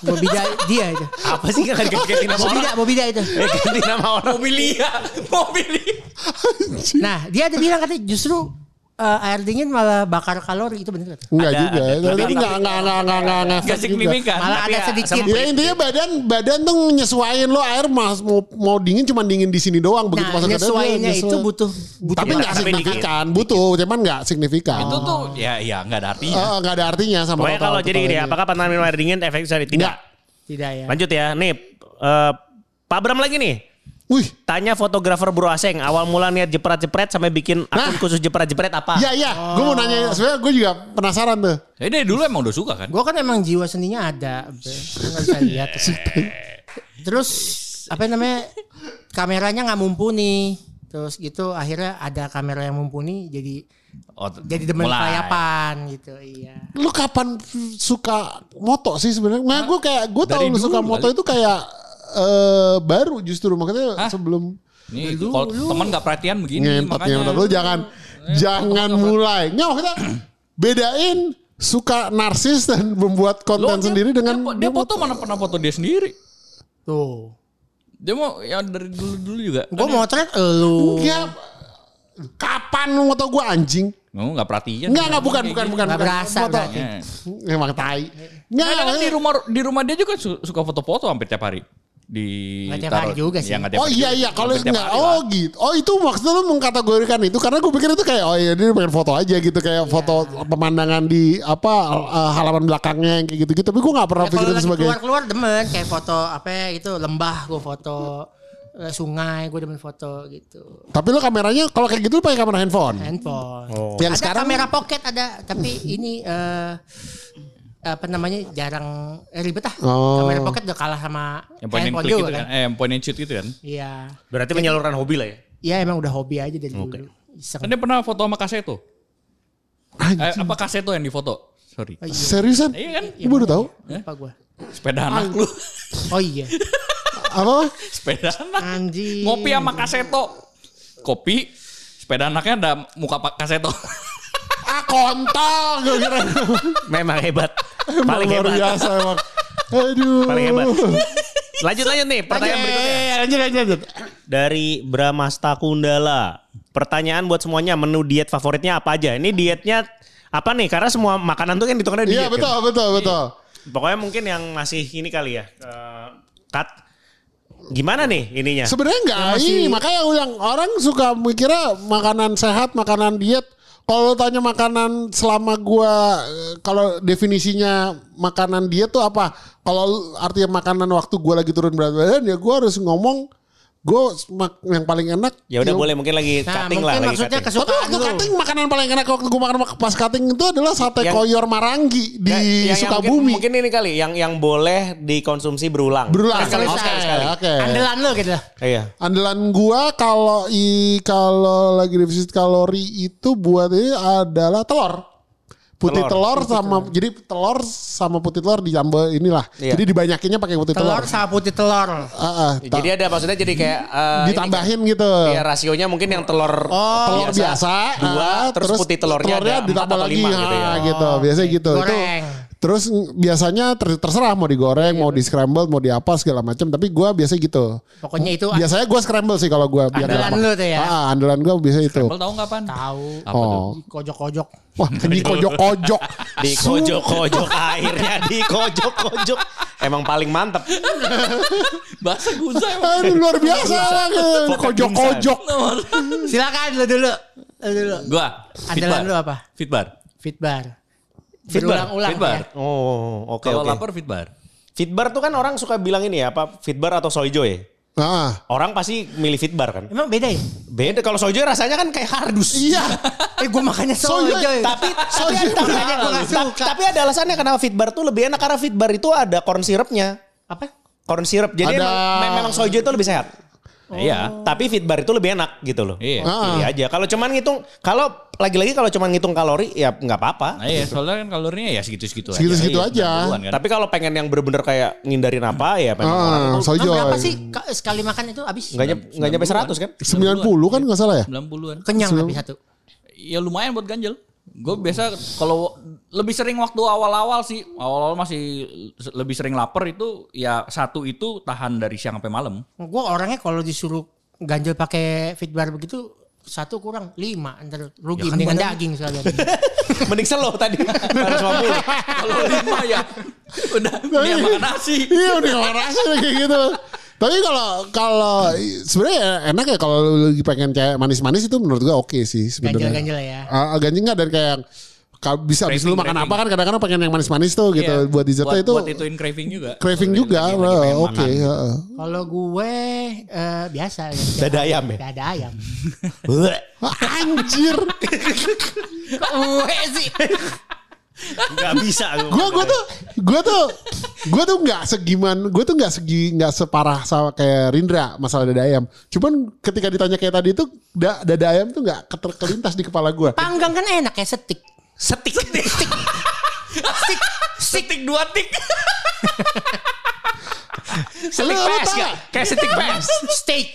Bobby Dia dia itu. Apa sih kan ganti nama Bobby orang? Dia itu. Eh, ganti nama orang. Mobilia. Mobilia. Nah, dia ada bilang katanya justru eh, air dingin malah bakar kalori itu bener kata. Enggak juga. ada. Tapi enggak enggak enggak enggak enggak Gak ngefek juga. signifikan. Malah ada ya, sedikit. Ya intinya badan badan tuh nyesuaiin lo air mas mau mau dingin cuma dingin di sini doang begitu Nah, masuk ke nyesuaiinnya itu butuh butuh tapi nggak signifikan butuh cuman nggak signifikan Itu tuh ya ya nggak ada artinya. Eh, nggak ada artinya sama Pokoknya kalau jadi gini, totalnya. apakah pantangan minum air dingin efektif saat diet? Tidak. Enggak. tidak ya. Lanjut ya. Nih, eh, Pak Bram lagi nih. Wih, Tanya fotografer Bro Aseng, awal mula niat jepret-jepret sampai bikin akun Nah. khusus jepret-jepret apa? iya iya, gue mau nanya. Sebenarnya gue juga penasaran tuh. Saya dari dulu emang udah suka kan. Gue kan emang jiwa seninya ada, nggak bisa lihat. Terus apa namanya kameranya nggak mumpuni. Terus gitu akhirnya ada kamera yang mumpuni jadi Oh, jadi demen mulai. kelayapan gitu iya. Lu kapan suka moto sih sebenarnya? Nah, gue kayak gue tahu Dari lu suka moto kali. itu kayak eh baru justru makanya Hah? sebelum Nih kalau teman nggak perhatian begini ngentot makanya. ngentot lu jangan jangan mulai. Nggak maksudnya bedain suka narsis dan membuat Loh, konten dia- sendiri dengan dia, dia foto mana pernah foto dia sendiri. Tuh. Dia mau ya dari dulu-dulu juga. Gue mau trek lu. Enggak. Kapan lu moto gue anjing? Mau nggak perhatian. Enggak, enggak bukan, bukan, bukan. Nggak bukan. berasa berarti. Ya. Emang tai. Enggak, kan di rumah di rumah dia juga su- suka foto-foto hampir tiap hari. Di Nggak tiap hari juga sih. Ya, nggak tiap Oh iya iya kalau enggak oh lah. gitu. Oh itu maksudnya lu mengkategorikan itu karena gue pikir itu kayak oh iya dia pengen foto aja gitu kayak foto pemandangan di apa uh, halaman belakangnya yang kayak gitu-gitu. Tapi gue nggak pernah Ya, pikir itu sebagai keluar-keluar demen kayak foto apa ya, itu lembah gue foto eh, sungai gue demen foto gitu Tapi lu kameranya kalau kayak gitu lu pakai kamera handphone. handphone Yang ada sekarang kamera pocket ada tapi ini eh apa namanya jarang eh, ribet ah Oh. kamera pocket udah kalah sama Yang point and handphone click juga gitu kan kan. Eh, yang point and shoot gitu kan. iya Berarti menyalurkan hobi lah ya. iya emang udah hobi aja dari dulu Iseng. Kan dia pernah foto sama kaseto. Eh, apa kaseto yang difoto? Sorry. oh, iya. Seriusan? Iya kan? Gue baru tahu. lupa gue Sepeda anak lu. oh iya Apa? Sepeda anak. anjing Ngopi sama kaseto. Kopi. Sepeda anaknya ada muka pak kaseto. Ah kontol gue kira. Memang hebat. Emang Paling luar hebat. biasa emang. Aduh. Paling hebat. Lanjut lanjut nih pertanyaan Lanjut, berikutnya. lanjut lanjut lanjut Dari Bramasta Kundala. Pertanyaan buat semuanya, menu diet favoritnya apa aja? Ini dietnya apa nih? Karena semua makanan tuh kan hitungannya diet. Iya kan? betul betul betul. Pokoknya mungkin yang masih ini kali ya. eh, cut. Gimana nih ininya? Sebenarnya enggak ini makanya yang orang suka mikirnya makanan sehat, makanan diet. Kalau tanya makanan selama gua kalau definisinya makanan diet tuh apa? Kalau artinya makanan waktu gua lagi turun berat badan ya gua harus ngomong mak- yang paling enak. Ya udah boleh mungkin lagi nah cutting mungkin lah lagi maksudnya cutting. Tapi kesukaan waktu cutting makanan paling enak waktu gua makan pas cutting itu adalah sate Yang- koyor marangi di yang- yang Sukabumi. mungkin, mungkin ini kali yang yang boleh dikonsumsi berulang. Berulang. sekali Oke, sekali oke. andalan lu gitu Iya. Andalan gua kalau i kalau lagi defisit kalori itu buat ini adalah telur. Putih Telur. telur, sama jadi telur sama putih telur ditambah inilah. Iya. Jadi dibanyakinnya pakai putih telur. telur sama putih telur Ah, ah, ta- Jadi ada maksudnya jadi kayak eh, ditambahin gitu. ini, ya rasionya mungkin yang telur telur biasa, dua ah, terus, putih telurnya, ada empat ditambah atau lagi lima ah, gitu ya. gitu. Biasanya gitu. Itu Goreng. Terus biasanya ter- terserah mau digoreng, mau di scramble, mau di apa segala macam, tapi gua biasa gitu. pokoknya itu Biasanya gua scramble sih kalau gua biar Andalan lu tuh ya? Ah, andalan gua biasa itu. Kalau tahu kapan? tahu Apa tuh? Oh. kojok-kojok Wah, ini kojok-kojok. Di kojok-kojok akhirnya di kojok-kojok. Emang paling mantep. Bahasa Gunza emang. Aduh, luar biasa. Kojok-kojok. silakan lu dulu lu dulu Gua. andalan lu apa fitbar Fitbar? Berulang-ulang Fitbar. ya Oh, oke Kalau oke. lapar Fitbar. Fitbar tuh kan orang suka bilang ini ya, apa Fitbar atau Soijo ya? Ah, Orang pasti milih Fitbar kan. emang beda ya Beda kalau Soijo rasanya kan kayak kardus. iya. eh gue makannya soja Tapi Makanya gua nggak tapi- suka. tapi ada alasannya kenapa Fitbar tuh lebih enak karena Fitbar itu ada corn syrupnya. apa Corn syrup. Jadi Ada- emang, memang Soijo itu lebih sehat. Iya. Tapi Fitbar itu lebih enak gitu loh. Iya. Ah. Pilih aja. Kalau cuman ngitung, kalau lagi-lagi kalau cuman ngitung kalori ya nggak apa-apa. Nah iya, soalnya kan kalorinya ya segitu-segitu aja. Segitu-segitu Iya, aja. 90-an kan. Tapi kalau pengen yang bener-bener kayak ngindarin apa ya memang orang Ah, tuh sojo. Emang berapa sih ka- sekali makan itu habis nggak nyampe nggak nyampe 100 kan? 90 kan nggak salah ya? 90-an. kenyang tapi satu Ya lumayan buat ganjel. Gue biasa kalau lebih sering waktu awal-awal sih, awal-awal masih lebih sering lapar itu ya satu itu tahan dari siang sampai malam. gue orangnya kalau disuruh ganjel pakai fitbar begitu satu kurang lima ntar rugi Ya kan dengan daging sekalian Mending selo tadi 150. Kalau lima ya udah mendingan makan nasi. Iya udah nggak rasa kayak gitu. Tapi kalau kalau sebenarnya enak ya kalau lu lagi pengen kayak manis-manis itu menurut gua oke sih sebenarnya. ganjel-ganjel ya Ah, ganjil nggak dari kayak bisa habis lu makan craving. apa kan kadang-kadang pengen yang manis-manis tuh gitu. Iya. Buat dessertnya buat, itu buat ituin craving juga. craving juga. Oke. Kalau gue eh, biasa Dada ayam ya? Dada ayam. Anjir. Kok gue sih? Gak bisa. Gua gua tuh gua tuh gua tuh nggak segiman, gua tuh nggak segi nggak separah sama kayak Rindra masalah dada ayam. Cuman ketika ditanya kayak tadi itu da- dada ayam tuh nggak keterkelintas di kepala gua. Panggang kan enak ya setik. Setik. Stik. Setik dua tik. Setik Lu- lu pes tau gak? Kayak setik pes. Steak.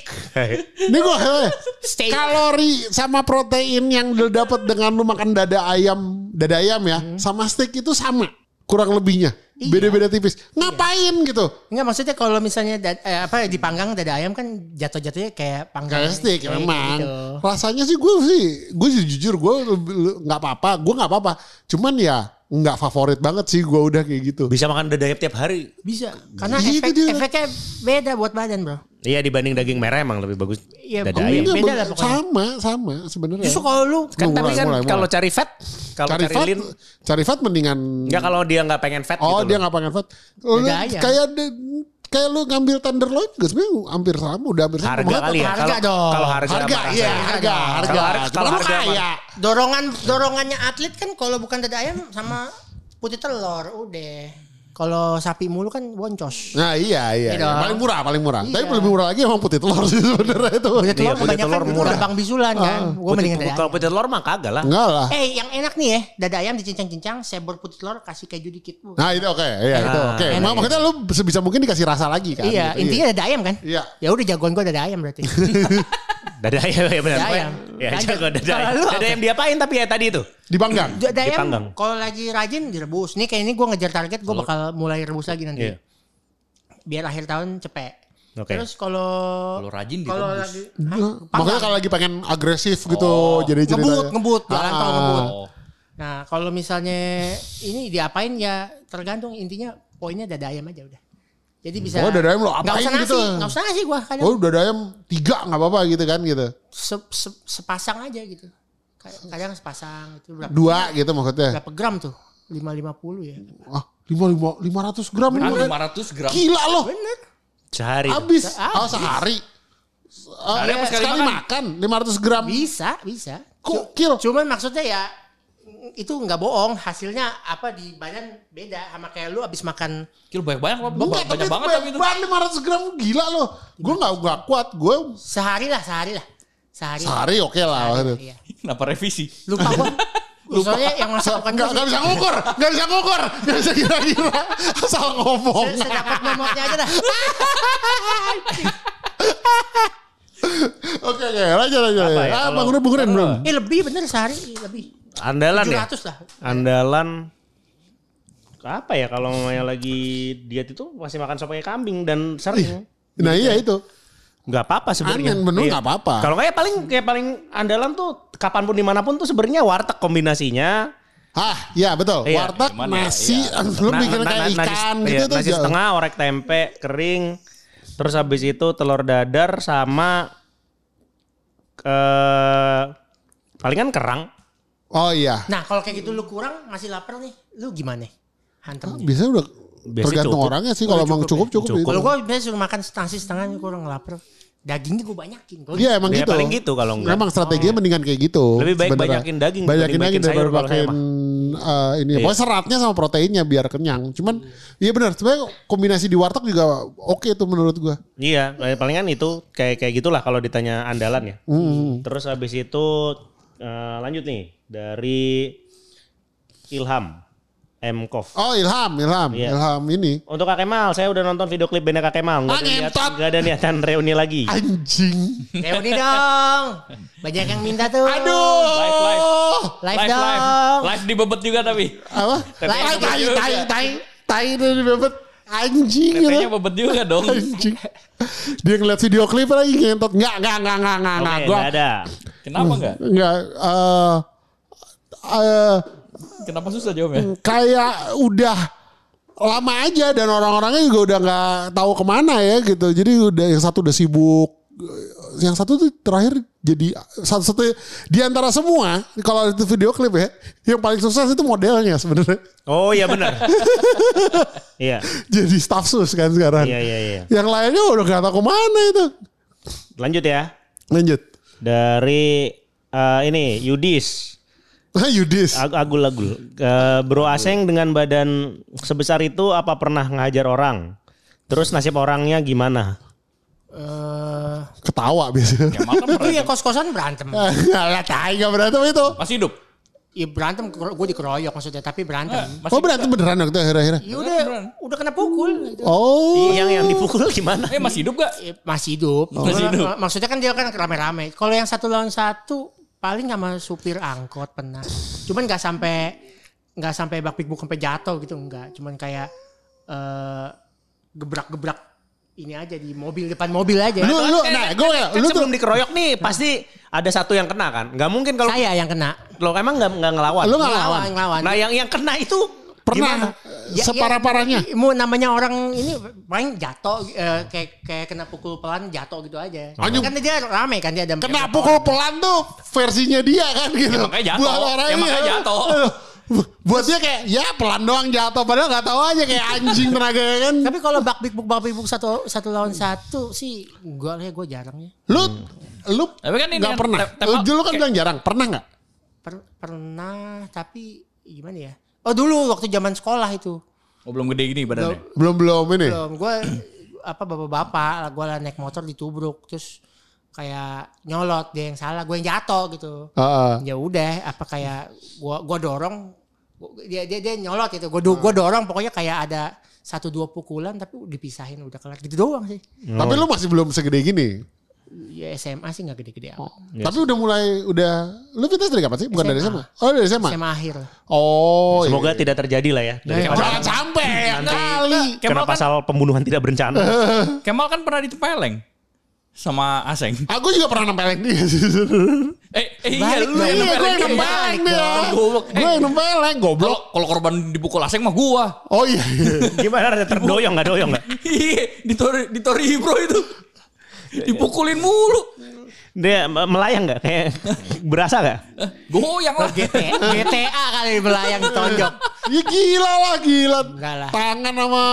Ini gua eh, Steak. kalori sama protein yang lu dapat dengan lu makan dada ayam, dada ayam ya, sama steak itu sama kurang lebihnya. Iya. Beda-beda tipis. Ngapain gitu? Enggak maksudnya kalau misalnya eh, apa dipanggang dada ayam kan jatuh-jatuhnya kayak panggang Kayak steak kayak memang. gitu. Rasanya sih gue sih, gue sih jujur gue nggak apa-apa, gue nggak apa-apa. Cuman ya nggak favorit banget sih gue udah kayak gitu. Bisa makan dada ayam tiap hari. Bisa. Karena Gitu efek, dia. efeknya beda buat badan, Bro. Iya dibanding daging merah emang lebih bagus Iya, dada beda. ayam. Beda lah pokoknya. sama, sama sebenarnya. Justru kalau lu Kan tapi kan kalau cari fat, kalau cari cari, fat, lean, cari fat mendingan. enggak kalau dia nggak pengen fat oh gitu dia nggak pengen fat. Lu kayak de- kayak lu ngambil tenderloin gak sebenarnya hampir sama, udah hampir sama. Harga kali ya. Harga Kalau dong. kalau harga, Harga, iya harga, harga. Kalau harga kaya. dorongan dorongannya atlet kan kalau bukan dada ayam sama putih telur udah. Kalau sapi mulu kan boncos. Nah iya iya, Iya iya. paling murah paling murah. Iya. Tapi lebih murah lagi emang putih telur sih sebenarnya itu. Putih telur Iya, putih kebanyakan telur murah. gampang bisulan kan. Gue Putih- mendingan dada Kalau putih telur mah kagak lah. Enggak lah. Eh yang enak nih ya, dada ayam dicincang-cincang, sebor putih telur kasih keju dikit. Uh. Nah itu oke, iya itu Nah, oke. enak. Mak- Maksudnya lu sebisa mungkin dikasih rasa lagi kan? iya, gitu. intinya dada ayam kan? Iya. Ya udah jagoan gue dada ayam berarti. Dada ayam ya benar. Dada ayam. Ya jago dada ayam. Dada ayam diapain tapi ya tadi itu. Dipanggang. dada ayam Dipanggang. kalau lagi rajin direbus. Nih kayak ini gue ngejar target, gue bakal mulai rebus lagi nanti. Iya. Biar akhir tahun cepet. Oke. Terus kalau Kalau rajin kalau direbus. lagi Hah? Panggang. kalau lagi pengen agresif gitu Oh. jadi cerita. ngebut, ngebut, jalan tol Ah. ngebut. Oh. Nah, kalau misalnya ini diapain ya tergantung intinya poinnya dada ayam aja udah. Jadi bisa Oh, dada ayam lo apain usah nasi, gitu? nggak usah nasi gua kadang Oh dada ayam tiga nggak apa-apa gitu kan gitu. se- se- sepasang aja gitu. Kadang- sepasang itu berapa? Dua gitu maksudnya. Berapa gram tuh? 550 ya. Ah lima lima lima ratus gram. Lima- 500 gram. Gila loh. Bener. Sehari. Habis. Oh sehari. Oh, Sehari apa iya, sekali sekali makan? makan 500 gram. Bisa, bisa. Gokil. Cuman maksudnya ya itu nggak bohong hasilnya apa di badan beda sama kayak lu abis makan Kilo banyak-banyak apa? Enggak, Banyak tapi banget tapi itu. beban 500 gram gila loh. Gue nggak nggak kuat. Gue sehari lah sehari lah sehari sehari oke lah. Sehari, iya. Kenapa revisi? lupa gua Soalnya yang masak bukan Nggak gua nggak sih. bisa ngukur, nggak bisa ngukur, nggak bisa kira-kira. Asal ngomong. Saya, dapat momotnya aja dah. Oke oke, lanjut lanjut. Apa ya, Ah, bangunin bangunin belum? Eh lebih bener sehari lebih. Andalan ya? 700 lah. Andalan apa ya kalau mamanya lagi diet itu masih makan sop kambing dan sering. Nah iya itu. Nggak apa-apa sebenarnya. Aneh, bener Iya. nggak apa-apa. Kalau kayak paling kayak paling andalan tuh kapan pun di mana pun tuh sebenarnya warteg kombinasinya. Hah, ya betul. Iya. Warteg, Cuman ya, nasi, iya. lu Na- bikin na- kayak na- nasi- ikan iya, gitu tuh. Nasi jauh. setengah, orek tempe kering. Terus habis itu telur dadar sama eh palingan kerang. Oh iya. Nah kalau kayak gitu lu kurang masih lapar nih, lu gimana? Hantem. Biasanya udah Biasanya tergantung cukup. orangnya sih. Kalau Oh, emang cukup cukup ya? cukup. Cukup. itu. Kalau gua biasanya suruh makan nasi setengah kurang lapar. Dagingnya gua banyakin. Iya emang Ya, gitu. paling gitu kalau enggak. Memang strateginya mendingan kayak gitu. Lebih baik sebenarnya. banyakin daging Banyakin daging daripada pakein eh, ini. Pokoknya seratnya sama proteinnya biar kenyang. Cuman iya benar. Sebenarnya kombinasi di warteg juga oke tuh menurut gua. Iya, palingan itu kayak kayak gitulah kalau ditanya andalan ya. Hmm. Terus habis itu eh, lanjut nih dari Ilham M Kov. Oh Ilham, Ilham, Iya. Ilham ini. Untuk Kak Kemal, saya udah nonton video klip bandnya Kak Kemal. Nggak Ah, ada, niat, nggak ada niatan reuni lagi. Anjing. Reuni dong. Banyak yang minta tuh. Aduh. Live, live. Live, Live, live. dong. Live di bebet juga tapi. Apa? Live Tai, tai, tai, tai, tai dari bebet. Anjing. Tetenya ya. bebet juga dong. Anjing. Dia ngeliat video klip lagi ngentot. Enggak, enggak, enggak, enggak, enggak, Oke, enggak. Gua nggak ada. Kenapa enggak? enggak eh eh, Kenapa susah jawabnya? kayak udah lama aja dan orang-orangnya juga udah nggak tahu ke mana ya gitu. Jadi udah yang satu udah sibuk yang satu tuh terakhir jadi satu-satu di antara semua kalau itu video klip ya yang paling sukses itu modelnya sebenarnya Oh iya benar. Iya. jadi staff sus kan sekarang Iya iya iya. yang lainnya udah gak tahu ke mana itu Lanjut ya. lanjut Dari eh, ini Yudis. Yudis Ag- Agul-agul. Eh, bro Aseng dengan badan sebesar itu apa pernah ngajar orang? Terus nasib orangnya gimana? Eh, ketawa biasanya kan itu ya kos-kosan berantem. nggak lah tai berantem itu masih hidup. Ya berantem gue dikeroyok maksudnya tapi berantem. Masih oh berantem beneran waktu akhir-akhirnya Ya udah udah kena pukul gitu. oh Yang yang dipukul gimana? Eh masih hidup gak? Ya, masih hidup. Masih hidup. Mak- Maksudnya kan dia kan rame-rame. Kalau yang satu lawan satu paling sama supir angkot pernah. Cuman nggak sampai nggak sampai bak pikbuk sampai jatuh gitu enggak. Cuman kayak eh gebrak-gebrak ini aja di mobil depan mobil aja. lu lu nah gue Kan lu tuh sebelum dikeroyok nih pasti ada satu yang kena kan? Nggak mungkin kalau Saya yang kena. lo emang nggak nggak ngelawan. lu nggak Ngelawan, lawan ngelawan. Nah yang yang kena itu pernah Ya, separah-parahnya ya, mau namanya orang ini paling jatuh eh, kayak kayak kena pukul pelan jatuh gitu aja. Anjing. Kan dia rame kan dia ada Kena pukul pelan tuh versinya dia kan gitu. Ya, makanya jatuh. orang Ya, makanya jatuh. Bu- Buat dia kayak ya pelan doang jatuh padahal nggak tahu aja kayak anjing tenaga kan. Tapi kalau bak big book bak big book satu satu lawan satu sih gue lah gue jarang ya. Lu lu Tapi kan ini nggak pernah. Lu kan bilang jarang. Pernah nggak? Per- pernah tapi gimana ya? Oh dulu waktu zaman sekolah itu. Oh belum gede gini badannya. Belum belum ini. Belum gue apa bapak-bapak gue lah naik motor ditubruk terus kayak nyolot dia yang salah gue yang jatuh gitu. Heeh. ya udah apa kayak gua gua dorong gua- dia dia dia nyolot itu gua gua dorong pokoknya kayak ada satu dua pukulan tapi dipisahin udah kelar gitu doang sih Tapi lu masih belum segede gini. Ya SMA sih nggak gede-gede amat Tapi udah mulai udah lu fitness dari kapan sih? Bukan dari SMA. SMA. Oh dari SMA. SMA akhir Oh. semoga iya. tidak terjadi lah ya. Dari Nah, Jangan sampai ya Nanti- kali. kena Kemal kan, pasal pembunuhan tidak berencana. Kemal kan pernah ditempeleng sama Aseng. Aku juga pernah nempelin dia. Eh, eh iya lu yang Iya, gue nempeleng yang dia. nempelin dia. Goblok. Eh, Gue yang nempelin, goblok. Kalau korban dipukul Aseng mah gua. Oh iya. iya. Gimana ada terdoyong nggak doyong nggak? Iya, di Tori di Tori Bro itu. Dipukulin mulu. Dia me- melayang nggak? Kayak berasa nggak? Eh, Goyang lah. GTA, GTA kali belayang tonjok Ya gila lah gila. Lah. Tangan sama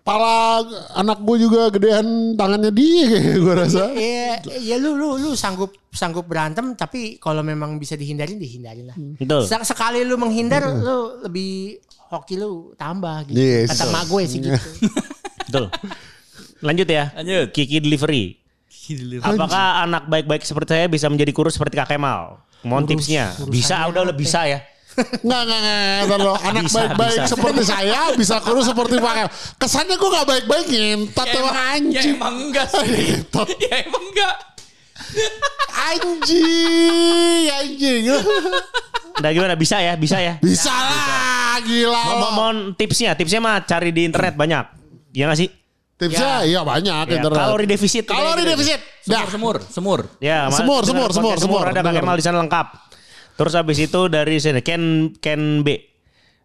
pala anak gue juga gedean tangannya dia kayak gue rasa. Iya, ya lu lu lu sanggup sanggup berantem tapi kalau memang bisa dihindarin dihindarin lah. Betul. Se- Sekali lu menghindar lu lebih hoki lu tambah gitu. Yes. Kata mak gue sih gitu. Betul. Lanjut ya. Lanjut. Kiki delivery. Apakah anak baik-baik seperti saya bisa menjadi kurus seperti Kak Kemal? Mohon tipsnya. Bisa, udah udah bisa ya. Nggak, nggak, nggak. ntar lo. Anak Bisa, baik-baik bisa. seperti saya bisa kurus seperti Pak. Kesannya gue gak baik-baik ngentot Ya emang emang, ya anjing. emang enggak sih. Ngentot. ya emang enggak. Anjing, anjing. Udah gimana? Bisa ya? Bisa ya? Bisa lah, gila. Mo- mo- mohon tipsnya. Tipsnya mah cari di internet banyak. Ya nggak sih? Tipsnya iya banyak Ya, internet. kalori defisit. Kalori gitu. defisit. Dah. Semur, semur, semur. Ya, Semur, semur, semur, semur. Ada Dengar. Kemal di sana lengkap. Terus habis itu dari sini Ken Ken B.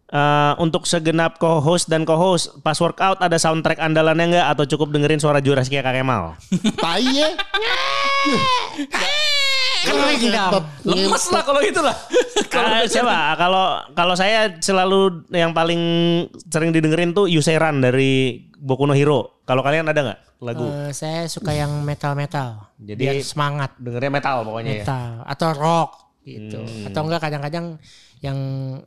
Eh, untuk segenap co-host dan co-host pas workout ada soundtrack andalannya nggak atau cukup dengerin suara juras kayak Kak Kemal? Tai ya. Kering dong. Lemes lah kalau gitu lah. Ah, siapa? Kalau kalau saya selalu yang paling sering didengerin tuh Yuseran dari Boku no Hero. Kalau kalian ada nggak lagu? Eh, saya suka yang metal-metal. Jadi- Biar semangat Dengernya metal pokoknya ya. metal atau rock gitu. Atau enggak kadang-kadang yang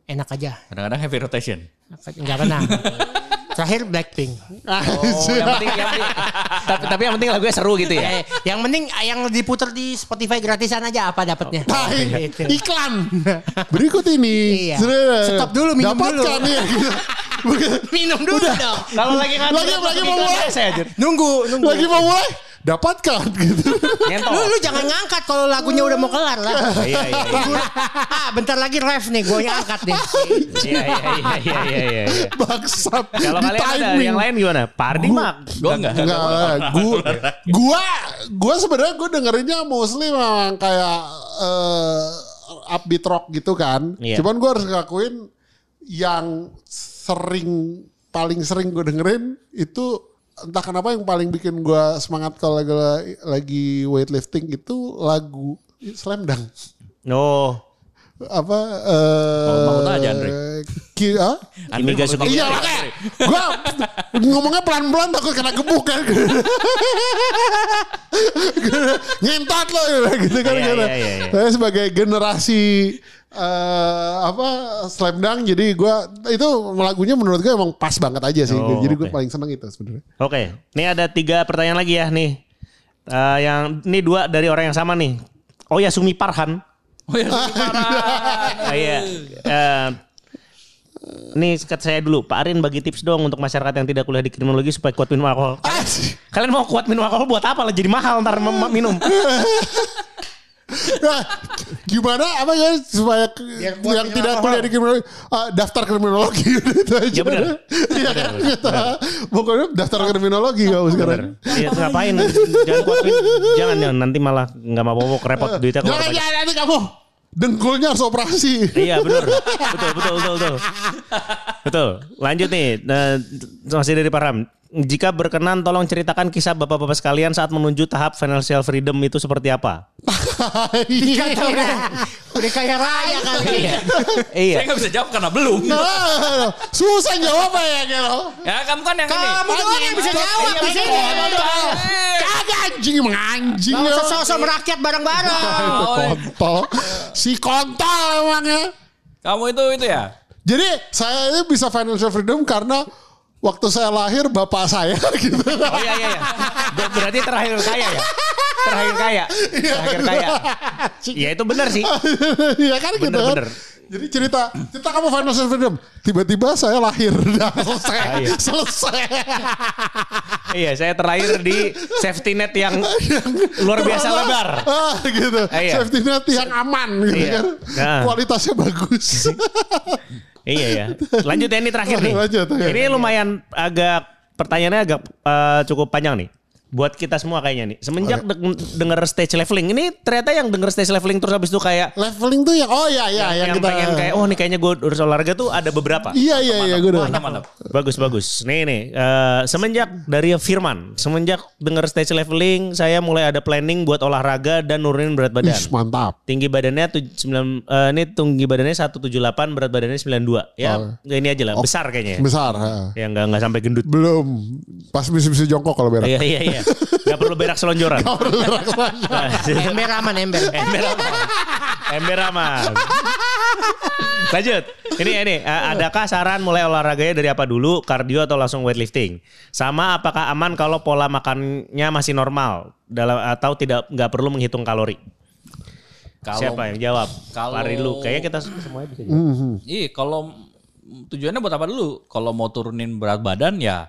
enak aja. Kadang-kadang heavy rotation. Enggak pernah. Terakhir Blackpink. Oh, yang penting, yang penting- tapi, tapi yang penting lagunya seru gitu ya. Eh, yang penting yang diputar di Spotify gratisan aja apa dapatnya. Tai. Gitu. Iklan. Berikut ini. Iya. Stop dulu, minum dulu. Dapatkan ya. gitu. Bukan. Minum dulu dong. Kalau lagi kan Lagi- lagi mau mulai. saya aja. Nunggu, nunggu. Lagi mau mulai. Dapatkan gitu. Lu, lu jangan ngangkat kalau lagunya udah mau kelar lah. Iya iya iya. ah, bentar lagi ref nih, gue angkat nih. Iya iya iya iya iya iya. Bangsat. Kalau Di kalian ada timing. yang lain gimana? Pardi mah Gue enggak. Enggak, gua, gua, gua sebenarnya gua dengerinnya mostly memang kayak eh, upbeat rock gitu kan. Iya. Cuman gua harus ngakuin yang sering paling sering gue dengerin itu entah kenapa yang paling bikin gue semangat kalau lagi, lagi weightlifting itu lagu Slam Dunk. Oh, Apa eh Mau- mau aja, Andre. ki- ah? gak suka. Iya makanya gue ngomongnya pelan-pelan takut kena gebuk kan. Ngentot lo gitu kan. Iya, gitu. iya, iya, iya. Saya sebagai generasi eh apa slam dunk jadi gue itu lagunya menurut gue emang pas banget aja sih. Oh, jadi gue oke. paling seneng itu sebenarnya. Oke, ini ada tiga pertanyaan lagi ya nih. Eh, yang ini dua dari orang yang sama nih. Oh ya Sumi Parhan. Oh ya, Ah, iya. Eh, Nih sekat saya dulu, Pak Arin bagi tips dong untuk masyarakat yang tidak kuliah di kriminologi supaya kuat minum alkohol. Kalian mau kuat minum alkohol buat apa lah? Jadi mahal ntar minum. Nah, gimana apa ya supaya yang minum tidak kuliah di kriminologi ah, daftar kriminologi itu aja. Ya benar. Iya kan. Pokoknya daftar kriminologi kamu sekarang. Iya ngapain? Jangan kuat minum. Jangan jangan nanti malah nggak mau bawa repot duitnya keluar Jangan jangan nanti kamu dengkulnya harus operasi. Iya benar. Betul betul betul betul. Betul. Lanjut nih. Nah, masih dari Param. Jika berkenan tolong ceritakan kisah bapak-bapak sekalian saat menuju tahap financial freedom itu seperti apa? Kata udah, udah kaya raya kali. Iya. Saya nggak bisa jawab karena belum. Nah, susah jawab ya gitu. Ya kamu kan yang ini. Kamu doang yang bisa jawab di sini. Kagak anjing emang anjing Gak ya. usah sosok merakyat bareng-bareng. Kontol. Si kontol emangnya. Kamu itu itu ya. Jadi saya ini bisa financial freedom karena waktu saya lahir bapak saya gitu. Oh iya iya. iya. Ber- Berarti terakhir kaya ya? Terakhir kaya. Terakhir kaya. Iya itu benar sih. Iya kan gitu Bener, kan. bener. Jadi cerita, cerita kamu financial freedom. Tiba-tiba saya lahir. Dah selesai. Ah, iya. Selesai. Iya saya terakhir di safety net yang luar biasa lebar. Ah, gitu. Ah, iya. Safety net yang aman gitu Iya. kan. Nah. Kualitasnya bagus. Iya ya. Lanjut ya ini terakhir nih. Lanjut. Ini lumayan agak pertanyaannya agak eh, cukup panjang nih. Buat kita semua kayaknya nih. Semenjak deng- denger stage leveling ini ternyata yang denger stage leveling terus habis itu kayak Leveling tuh yang oh iya iya yang, yang, kita pengen kayak oh nih kayaknya gue urus olahraga tuh ada beberapa. Iya iya iya gue udah. Mantap mantap. Bagus bagus. Nih nih eh, semenjak dari Firman, semenjak denger stage leveling saya mulai ada planning buat olahraga dan nurunin berat badan. Ih, mantap. Tinggi badannya tuj- sembilan eh, ini tinggi badannya 178, berat badannya 92. Ya, Oh. ini aja lah, besar kayaknya. ya. Besar. ha. Ya nggak nggak sampai gendut. Belum. Pas bisa-bisa jongkok kalau berak. Iya iya iya. Gak perlu berak selonjoran. Ember aman ember. Ember aman. Ember aman. Lanjut. Ini ini eh, adakah saran mulai olahraganya dari apa dulu? Kardio atau langsung weightlifting? Sama apakah aman kalau pola makannya masih normal dalam atau tidak nggak perlu menghitung kalori? Kalau Siapa yang jawab? kalau- Lari dulu. Kayaknya kita semuanya bisa jawab. Mhm. Iya, kalau tujuannya buat apa dulu? Kalau mau turunin berat badan ya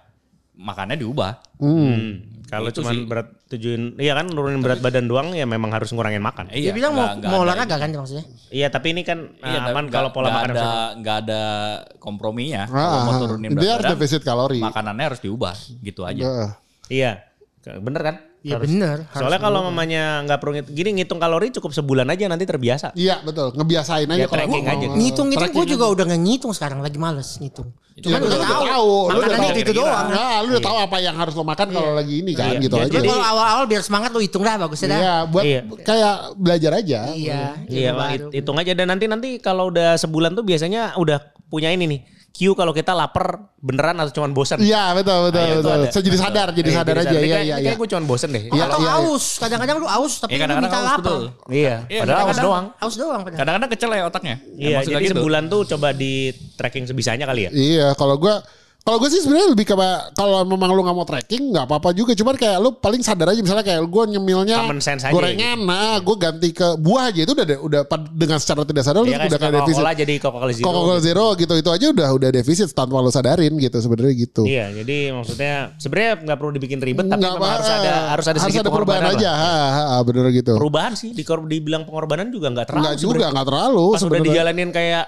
makannya diubah. Hmm. Kalau sih. berat tujuin, iya kan nurunin berat badan doang ya memang harus ngurangin makan. Dia bilang mau, nggak mau ada olahraga kan maksudnya. Iya tapi ini kan Iya, tapi aman kalau pola makan ada nggak ada komprominya. Kalau Ah, mau ah. turunin Dia berat harus badan, defisit kalori. makanannya harus diubah, gitu aja. Heeh. Iya, bener kan? Iya bener. Soalnya kalau mamanya nggak perlu gini ngitung kalori cukup sebulan aja nanti terbiasa. Iya betul. Ngebiasain aja Ya, kalau tracking aja. Ngitung-ngitung gue Tracking juga udah nggak ngitung sekarang lagi males ngitung. Ya, Cuman lu udah tahu. tahu, lu udah Makanannya tahu. itu doang. Nah, lu udah tahu apa yang harus lo makan kalau lagi ini kan Iya. gitu Iya, aja. Jadi kalau awal-awal biar semangat lu hitung dah bagusnya dah. Iya, buat Iya. kayak belajar aja. Iya. Iya, hitung aja dan nanti nanti kalau udah sebulan tuh biasanya udah punya ini nih. Cue kalau kita lapar beneran atau cuman bosan. Iya, betul betul Nah, itu betul. ada. Saya jadi sadar, jadi Iya, sadar aja. Iya, iya, iya. Kayak gue cuman bosen deh. Iya, Atau iya, iya. aus. Kadang-kadang lu aus tapi Iya, lu kadang-kadang minta haus, lapar. betul. Iya, Iya, padahal haus doang. Aus doang padahal. Kadang-kadang kecil ya otaknya. Iya, Maksudnya jadi gitu. sebulan tuh coba di tracking sebisanya kali ya. Iya, kalau gua kalau gue sih sebenarnya lebih kayak kalau memang lu nggak mau tracking nggak apa-apa juga. Cuman kayak lu paling sadar aja misalnya kayak gue nyemilnya gorengan nah gue ganti ke buah aja itu udah udah dengan secara tidak sadar lu Iya kan udah kayak defisit. Coca-Cola jadi Coca-Cola Zero. Coca-Cola Zero gitu itu aja udah udah defisit tanpa lu sadarin gitu sebenarnya gitu. Iya, jadi maksudnya sebenarnya nggak perlu dibikin ribet, tapi Nggak memang apa- harus ada harus ada sedikit perubahan aja. lah. ha, ha, bener gitu. Perubahan sih, dikor- dibilang pengorbanan juga nggak terlalu. nggak juga nggak terlalu Pas udah sebenarnya. dijalanin kayak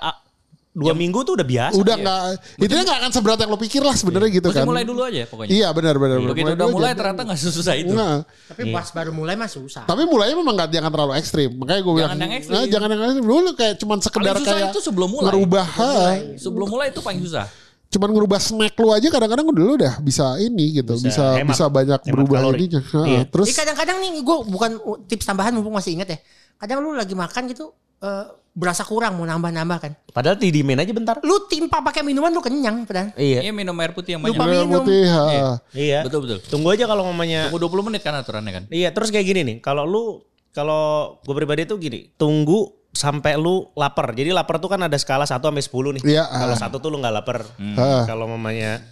dua minggu tuh udah biasa. udah nggak itu nggak akan seberat yang lo pikir lah sebenarnya gitu Mesti kan mulai dulu aja pokoknya. iya benar benar benar. Begitu Mulai udah dulu mulai aja. ternyata nggak sesusah itu. Nggak. Tapi pas baru mulai mah susah. Tapi mulainya memang gak jangan terlalu ekstrim. Makanya gue bilang, Jangan yang ekstrim. nah, jangan yang ekstrim dulu kayak cuman sekedar Paling susah kayak itu sebelum mulai. merubah. ha. Sebelum mulai itu paling susah. cuman ngerubah snack lu aja kadang-kadang udah lu udah bisa ini gitu bisa bisa, hemat. banyak Hemat berubah kalori. ininya Heeh. Iya. terus kadang-kadang nih gue bukan tips tambahan mumpung masih inget ya. Kadang lu lagi makan gitu eh, berasa kurang mau nambah-nambah kan. Padahal didimin aja bentar. Lu timpa pakai minuman lu kenyang padahal. Iya. Iya minum air putih yang Lupa banyak. Merah minum. putih ha. Iya. Iya. Betul betul. Tunggu aja kalau mamanya Tunggu 20 menit kan aturannya kan. Iya, terus kayak gini nih. Kalau lu kalau gue pribadi tuh gini, tunggu sampai lu lapar. Jadi lapar tuh kan ada skala 1 sampai 10 nih. Iya, Kalau ah. satu tuh lu nggak lapar. Ah. Kalau mamanya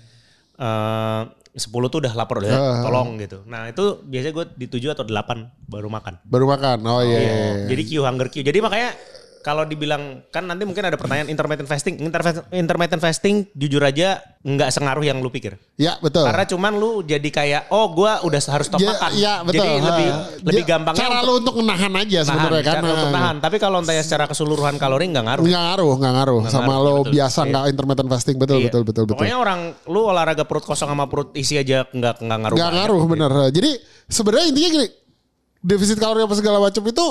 eh 10 tuh udah lapar udah Ah. tolong gitu. Nah, itu biasanya gue di 7 atau 8 baru makan. baru makan oh iya iya, iya. Jadi Q hunger Q. Jadi makanya kalau dibilang kan nanti mungkin ada pertanyaan intermittent fasting. Intermittent, intermittent fasting jujur aja nggak sengaruh yang lu pikir. ya betul Karena cuman lu jadi kayak oh gua udah harus stop Ya, makan. ya, betul. Jadi Ha. lebih lebih Ya, gampangnya cara untuk lu untuk menahan aja sebenarnya kan cara untuk Ha. nahan. Tapi kalau tanya secara keseluruhan kalori nggak ngaruh. nggak ngaruh nggak ngaruh sama ngaruh, lo betul. biasa nggak intermittent fasting betul Iya. betul betul betul Pokoknya orang lu olahraga perut kosong sama perut isi aja nggak nggak ngaruh. nggak ngaruh bener jadi sebenarnya intinya gini defisit kalori apa segala macam itu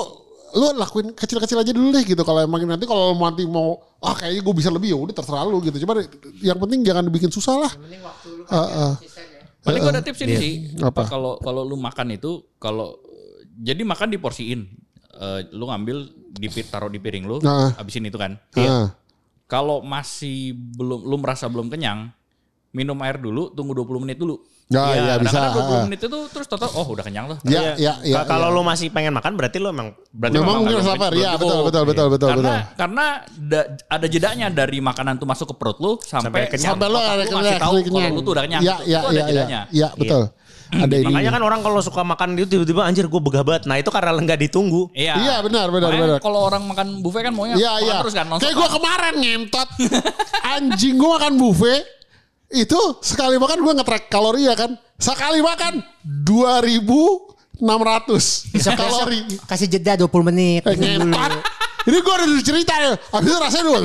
lu lakuin kecil-kecil aja dulu deh gitu kalau emang nanti kalau lu nanti mau ah kayaknya gue bisa lebih ya udah terserah lu gitu cuma yang penting jangan dibikin susah lah Ah, ah. Paling gue ada tips ini sih. Apa? Kalau kalau lu makan itu kalau jadi makan diporsiin. Eh, lu ngambil di taruh di piring lu, Nah. habisin itu kan. Ah. Kalau masih belum lu merasa belum kenyang, minum air dulu, tunggu 20 menit dulu. Ya, ya, bisa. Kadang-kadang 20 ah. menit itu terus total oh udah kenyang loh. Ya, ya, ya. Ka- kalau ya. lu masih pengen makan berarti lu emang berarti Memang memang mungkin lapar. Iya, betul, betul, betul, betul, karena betul. karena da- ada jedanya dari makanan tuh masuk ke perut lu Sampai sampai kenyang. Sampai lo ada kenyang, tahu kalau lu tuh udah kenyang. Iya, Itu- iya, itu ada iya, iya. Iya, betul. Ada ini. Makanya kan orang kalau suka makan itu tiba-tiba anjir gue begah banget. Nah itu karena nggak ditunggu. Iya. Iya, benar, benar, Makanya benar. Kalau orang makan buffet kan maunya Iya, makan iya. terus kan. Kayak gue kemarin ngentot. Anjing gue makan buffet. Itu sekali makan gue nge-track kalori ya kan. Sekali makan 2600 kalori. Kasih jeda 20 menit. Eh. Ini gue udah cerita ya. Habis itu rasanya dulu.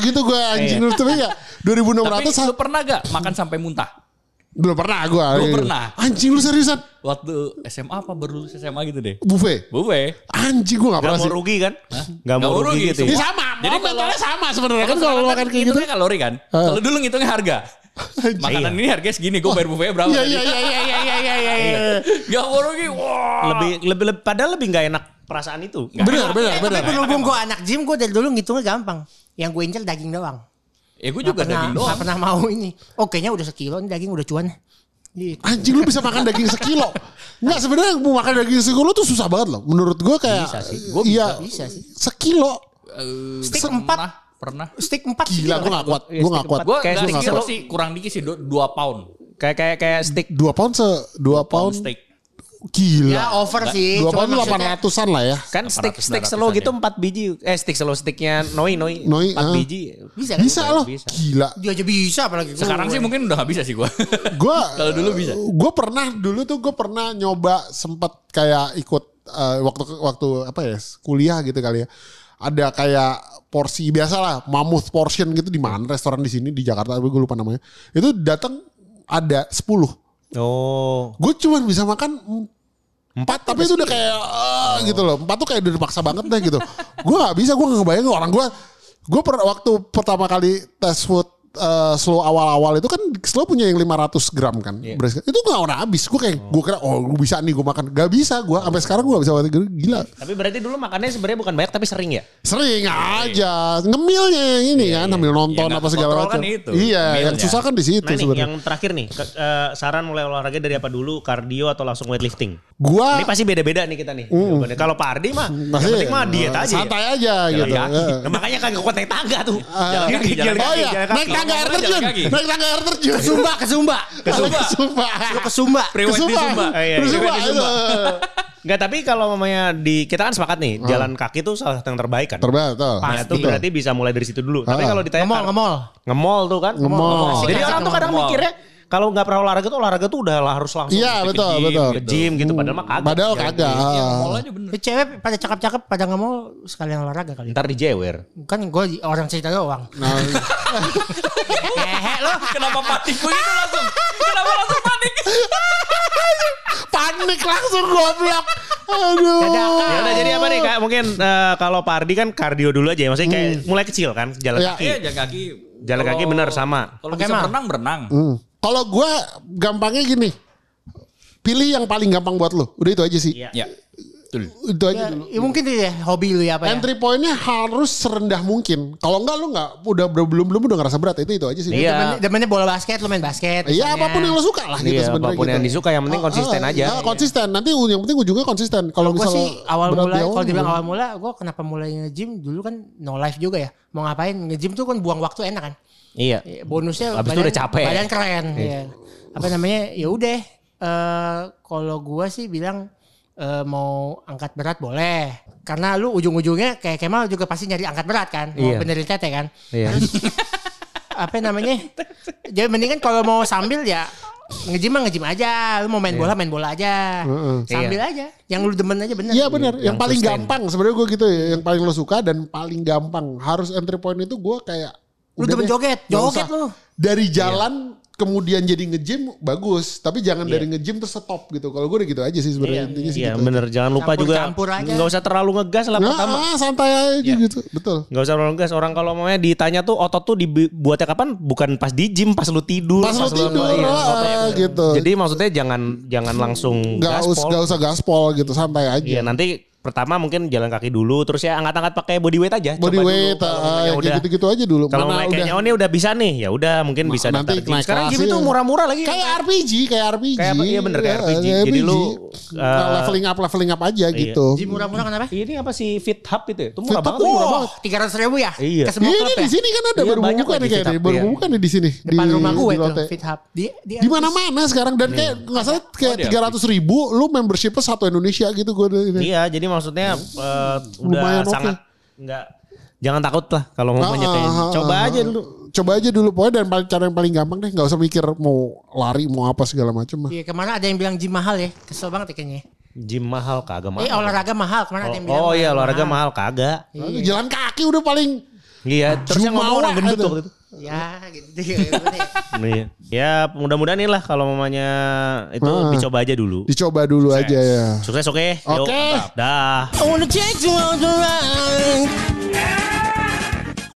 gitu gue anjing dulu tuh ya. Tapi 2600 lu pernah gak makan sampai muntah? belum pernah gue. Belum pernah. Anjing lu seriusan. Waktu SMA apa baru lulus SMA gitu deh. Buffet. Buffet. Anjing gue gak Gak pernah mau sih. rugi kan? Gak Nggak mau mau rugi, rugi, gitu. Ini sama. Jadi kalau- mentalnya sama sebenarnya kan kalau lu makan kayak gitu. Kalori kan. Kalau dulu ngitungnya harga. Makanan ini harganya segini, gue bayar buffet berapa? Iya iya iya iya iya iya iya iya. Gak mau rugi. Wah. Lebih, lebih, padahal lebih gak enak perasaan itu. Nggak Benar benar Eh, benar. Tapi berhubung gue anak gym, gue dari dulu ngitungnya gampang. Yang gue incer daging doang. Ya gue Nggak juga pernah, daging nggak doang. pernah mau ini. Oh kayaknya udah sekilo ini daging udah cuan. Gitu. Anjing lu bisa makan daging sekilo. Enggak sebenarnya mau makan daging sekilo tuh susah banget loh. Menurut gue kayak Bisa sih. Gua iya, bisa sih. Sekilo. Eh, Stick empat. Pernah. Stick 4 Gila gue gak kuat. Gue gak kuat. Gue Kayak stick sih kurang dikit sih, 2 pound. Kayak kayak kayak stick. Dua pound se dua Pound pound. steak. Gila. Ya over sih. Dua pound maksudnya- 800an lah ya. Kan stick 800, stick slow 900-an gitu ya. 4 biji. Eh stick slow sticknya Noi Noi. Noi, 4 ah. biji. Bisa kan? Bisa loh. Bisa. Gila. Dia aja bisa apalagi gue. Sekarang sih mungkin udah gak bisa sih gue. Gue Kalau dulu bisa. Gue pernah dulu tuh gue pernah nyoba sempat kayak ikut eh, waktu waktu apa ya kuliah gitu kali ya. Ada kayak porsi biasa lah, mammoth portion gitu di mana restoran di sini di Jakarta, gue lupa namanya. Itu datang ada 10. Oh. Gue cuma bisa makan empat tapi itu udah kayak eh, gitu loh empat tuh kayak udah dipaksa banget deh gitu gue nggak bisa gue nggak ngebayang orang gue gue per, waktu pertama kali tes food eh, slow awal-awal itu kan slow punya yang 500 gram kan beras- itu nggak pernah habis gue kayak gue kira oh gue bisa nih gue makan gak bisa gue sampai sekarang gue gak bisa makan gila Tapi berarti dulu makannya sebenarnya bukan banyak tapi sering ya? sering aja ngemilnya yang ini kan sambil nonton Ya, apa segala macam kan itu, iya yang ngemilnya. susah kan di situ Nah sebenarnya yang terakhir nih ke- eh, saran mulai olahraga dari apa dulu kardio atau langsung weightlifting? gue Ini pasti beda-beda nih kita nih. jawabannya. Kalau Pak Ardi mah yang Masih, penting mah diet aja. ya. santai aja gitu kaki. Nah, makanya kagak kuat naik tangga tuh. Ah. Jalan kaki, jalan Oh iya, jalan naik kaki. Tangga air terjun. Naik tangga air terjun. Sumba ke Sumba. Ke Sumba. Ke Sumba. Di Sumba. Iya, Ke iya. Sumba. Di Sumba. itu. Enggak, tapi kalau mamanya di kita kan sepakat nih, jalan kaki tuh salah satu yang terbaik kan. Terbaik tuh. Nah, itu berarti bisa mulai dari situ dulu. Tapi Ah. kalau ditanya Ngemol, kar- ngemol. ngemol tuh kan. Ngemol. Jadi Asik-asik orang tuh kadang ngemol. mikirnya kalau nggak pernah olahraga tuh olahraga tuh udah harus langsung Iya ke betul gym, betul. ke gym gitu padahal mah kagak. Padahal Ya, kagak. Iya, mall aja bener. Cewek pada cakep-cakep pada ngemol sekalian olahraga kali. Ntar dijewer. Kan gue orang cerita doang. Nah, Hehe lo. Kenapa panik begitu langsung? Kenapa langsung panik? panik langsung goblok. Aduh. Ya udah jadi apa nih kak? Mungkin eh, kalau Pak Ardi kan kardio dulu aja ya. Maksudnya kayak mulai kecil kan jalan Ya. kaki. Iya jalan kaki. Jalan kaki bener sama. Kalau bisa mah. berenang berenang. Hmm. Kalau gue gampangnya gini. Pilih yang paling gampang buat lo. Udah itu aja sih. Iya. Ya. Betul. Itu aja Ya, dulu. ya mungkin itu ya hobi lu ya apa ya? Entry pointnya harus serendah mungkin. Kalau enggak lu enggak udah belum belum udah ngerasa berat itu itu aja sih. Iya. Demen- Demennya bola basket, lu main basket. Iya misalnya. apa pun yang lo suka lah gitu Iya, sebenarnya. apa pun gitu. yang disuka, yang penting konsisten Ah, aja. ah, konsisten. Nanti yang penting ujungnya konsisten. Kalau Gue misalnya sih awal di kalau dibilang belum. awal mula, gue kenapa mulai nge-gym dulu kan no life juga ya. Mau ngapain, nge-gym tuh kan buang waktu enak kan. Iya. Ya, Bonusnya Habis itu udah capek. Badan keren. ya. Apa namanya, ya udah. eh, kalau gue sih bilang eh, mau angkat berat boleh. Karena lu ujung-ujungnya kayak Kemal juga pasti nyari angkat berat kan. Mau Iya. benerin tete kan. Iya. apa namanya? Jadi mendingan kalau mau sambil ya nge-gym mah nge-gym aja. Lu mau main bola main bola aja. Sambil aja. Yang lu demen aja bener. Iya benar. Yang, Yang paling sustain. gampang sebenarnya gue gitu ya. Yang paling lo suka dan paling gampang harus entry point itu gue kayak. Lu udah joget, joget lu. Dari jalan kemudian jadi nge-gym bagus. Tapi jangan dari nge-gym terus stop gitu. Kalau gue udah gitu aja sih sebenarnya intinya sih Iya gitu. bener. Jangan lupa juga Campur-campur aja. nggak usah terlalu ngegas lah Nah, pertama. ah, santai aja Iya. gitu. Betul. Nggak usah terlalu ngegas. Orang kalau mau ditanya tuh otot tuh dibuatnya kapan? Bukan pas di gym, pas lu tidur. Pas lo tidur iya, ah, otot. gitu. Jadi maksudnya jangan jangan langsung Gak, us, gaspol. gak usah gaspol gitu. Santai aja. Iya nanti pertama mungkin jalan kaki dulu terus ya angkat-angkat pakai body weight aja. Body Coba weight, dulu. Ah, misalnya kayak udah gitu-gitu aja dulu. kalau Mana kayaknya udah- oh ini udah bisa nih ya udah mungkin bisa nanti daftar gym. Sekarang gym itu ya. murah-murah lagi. Kayak RPG, kayak RPG. Kayak apa? Iya bener, kayak Ya, RPG. Jadi lu, Nah, uh, leveling up, leveling up aja gitu. Gym murah-murah kenapa? Ini apa sih Fit Hub itu? ya? Itu Fit murah Hub banget. murah banget. Tiga ratus ribu ya? Iya. Iya, ini ya? di sini kan ada Iya, baru banyak buka nih kayak Fit Hub, baru iya. buka nih di sini. Depan di, rumah gue tuh, Lotte. Fit Hub. Di, mana-mana sekarang dan kayak nggak salah kayak Oh, dia tiga ratus ribu, lu membershipnya satu Indonesia gitu gue ini. Iya, jadi maksudnya uh, udah Lumayan sangat nggak jangan takut lah kalau mau Ah, banyak kayak ah, coba ah, aja ah. dulu. Coba aja dulu pokoknya dan paling cara yang paling gampang deh, nggak usah mikir mau lari mau apa segala macam mah. Iya ke mana ada yang bilang gym mahal ya? Kesel banget ya kayaknya. Gym mahal kagak mahal. Eh olahraga mahal ke mana ada yang bilang? oh, oh iya mahal. olahraga mahal kagak. Jalan kaki udah paling Iya, terus yang ngomong orang gendut waktu itu. Ya gitu. Iya. Ya mudah-mudahan nih lah kalau mamanya itu Ah. dicoba aja dulu. dicoba dulu aja ya. Sukses oke? Yuk, Oke. Dah. I wanna on the ride.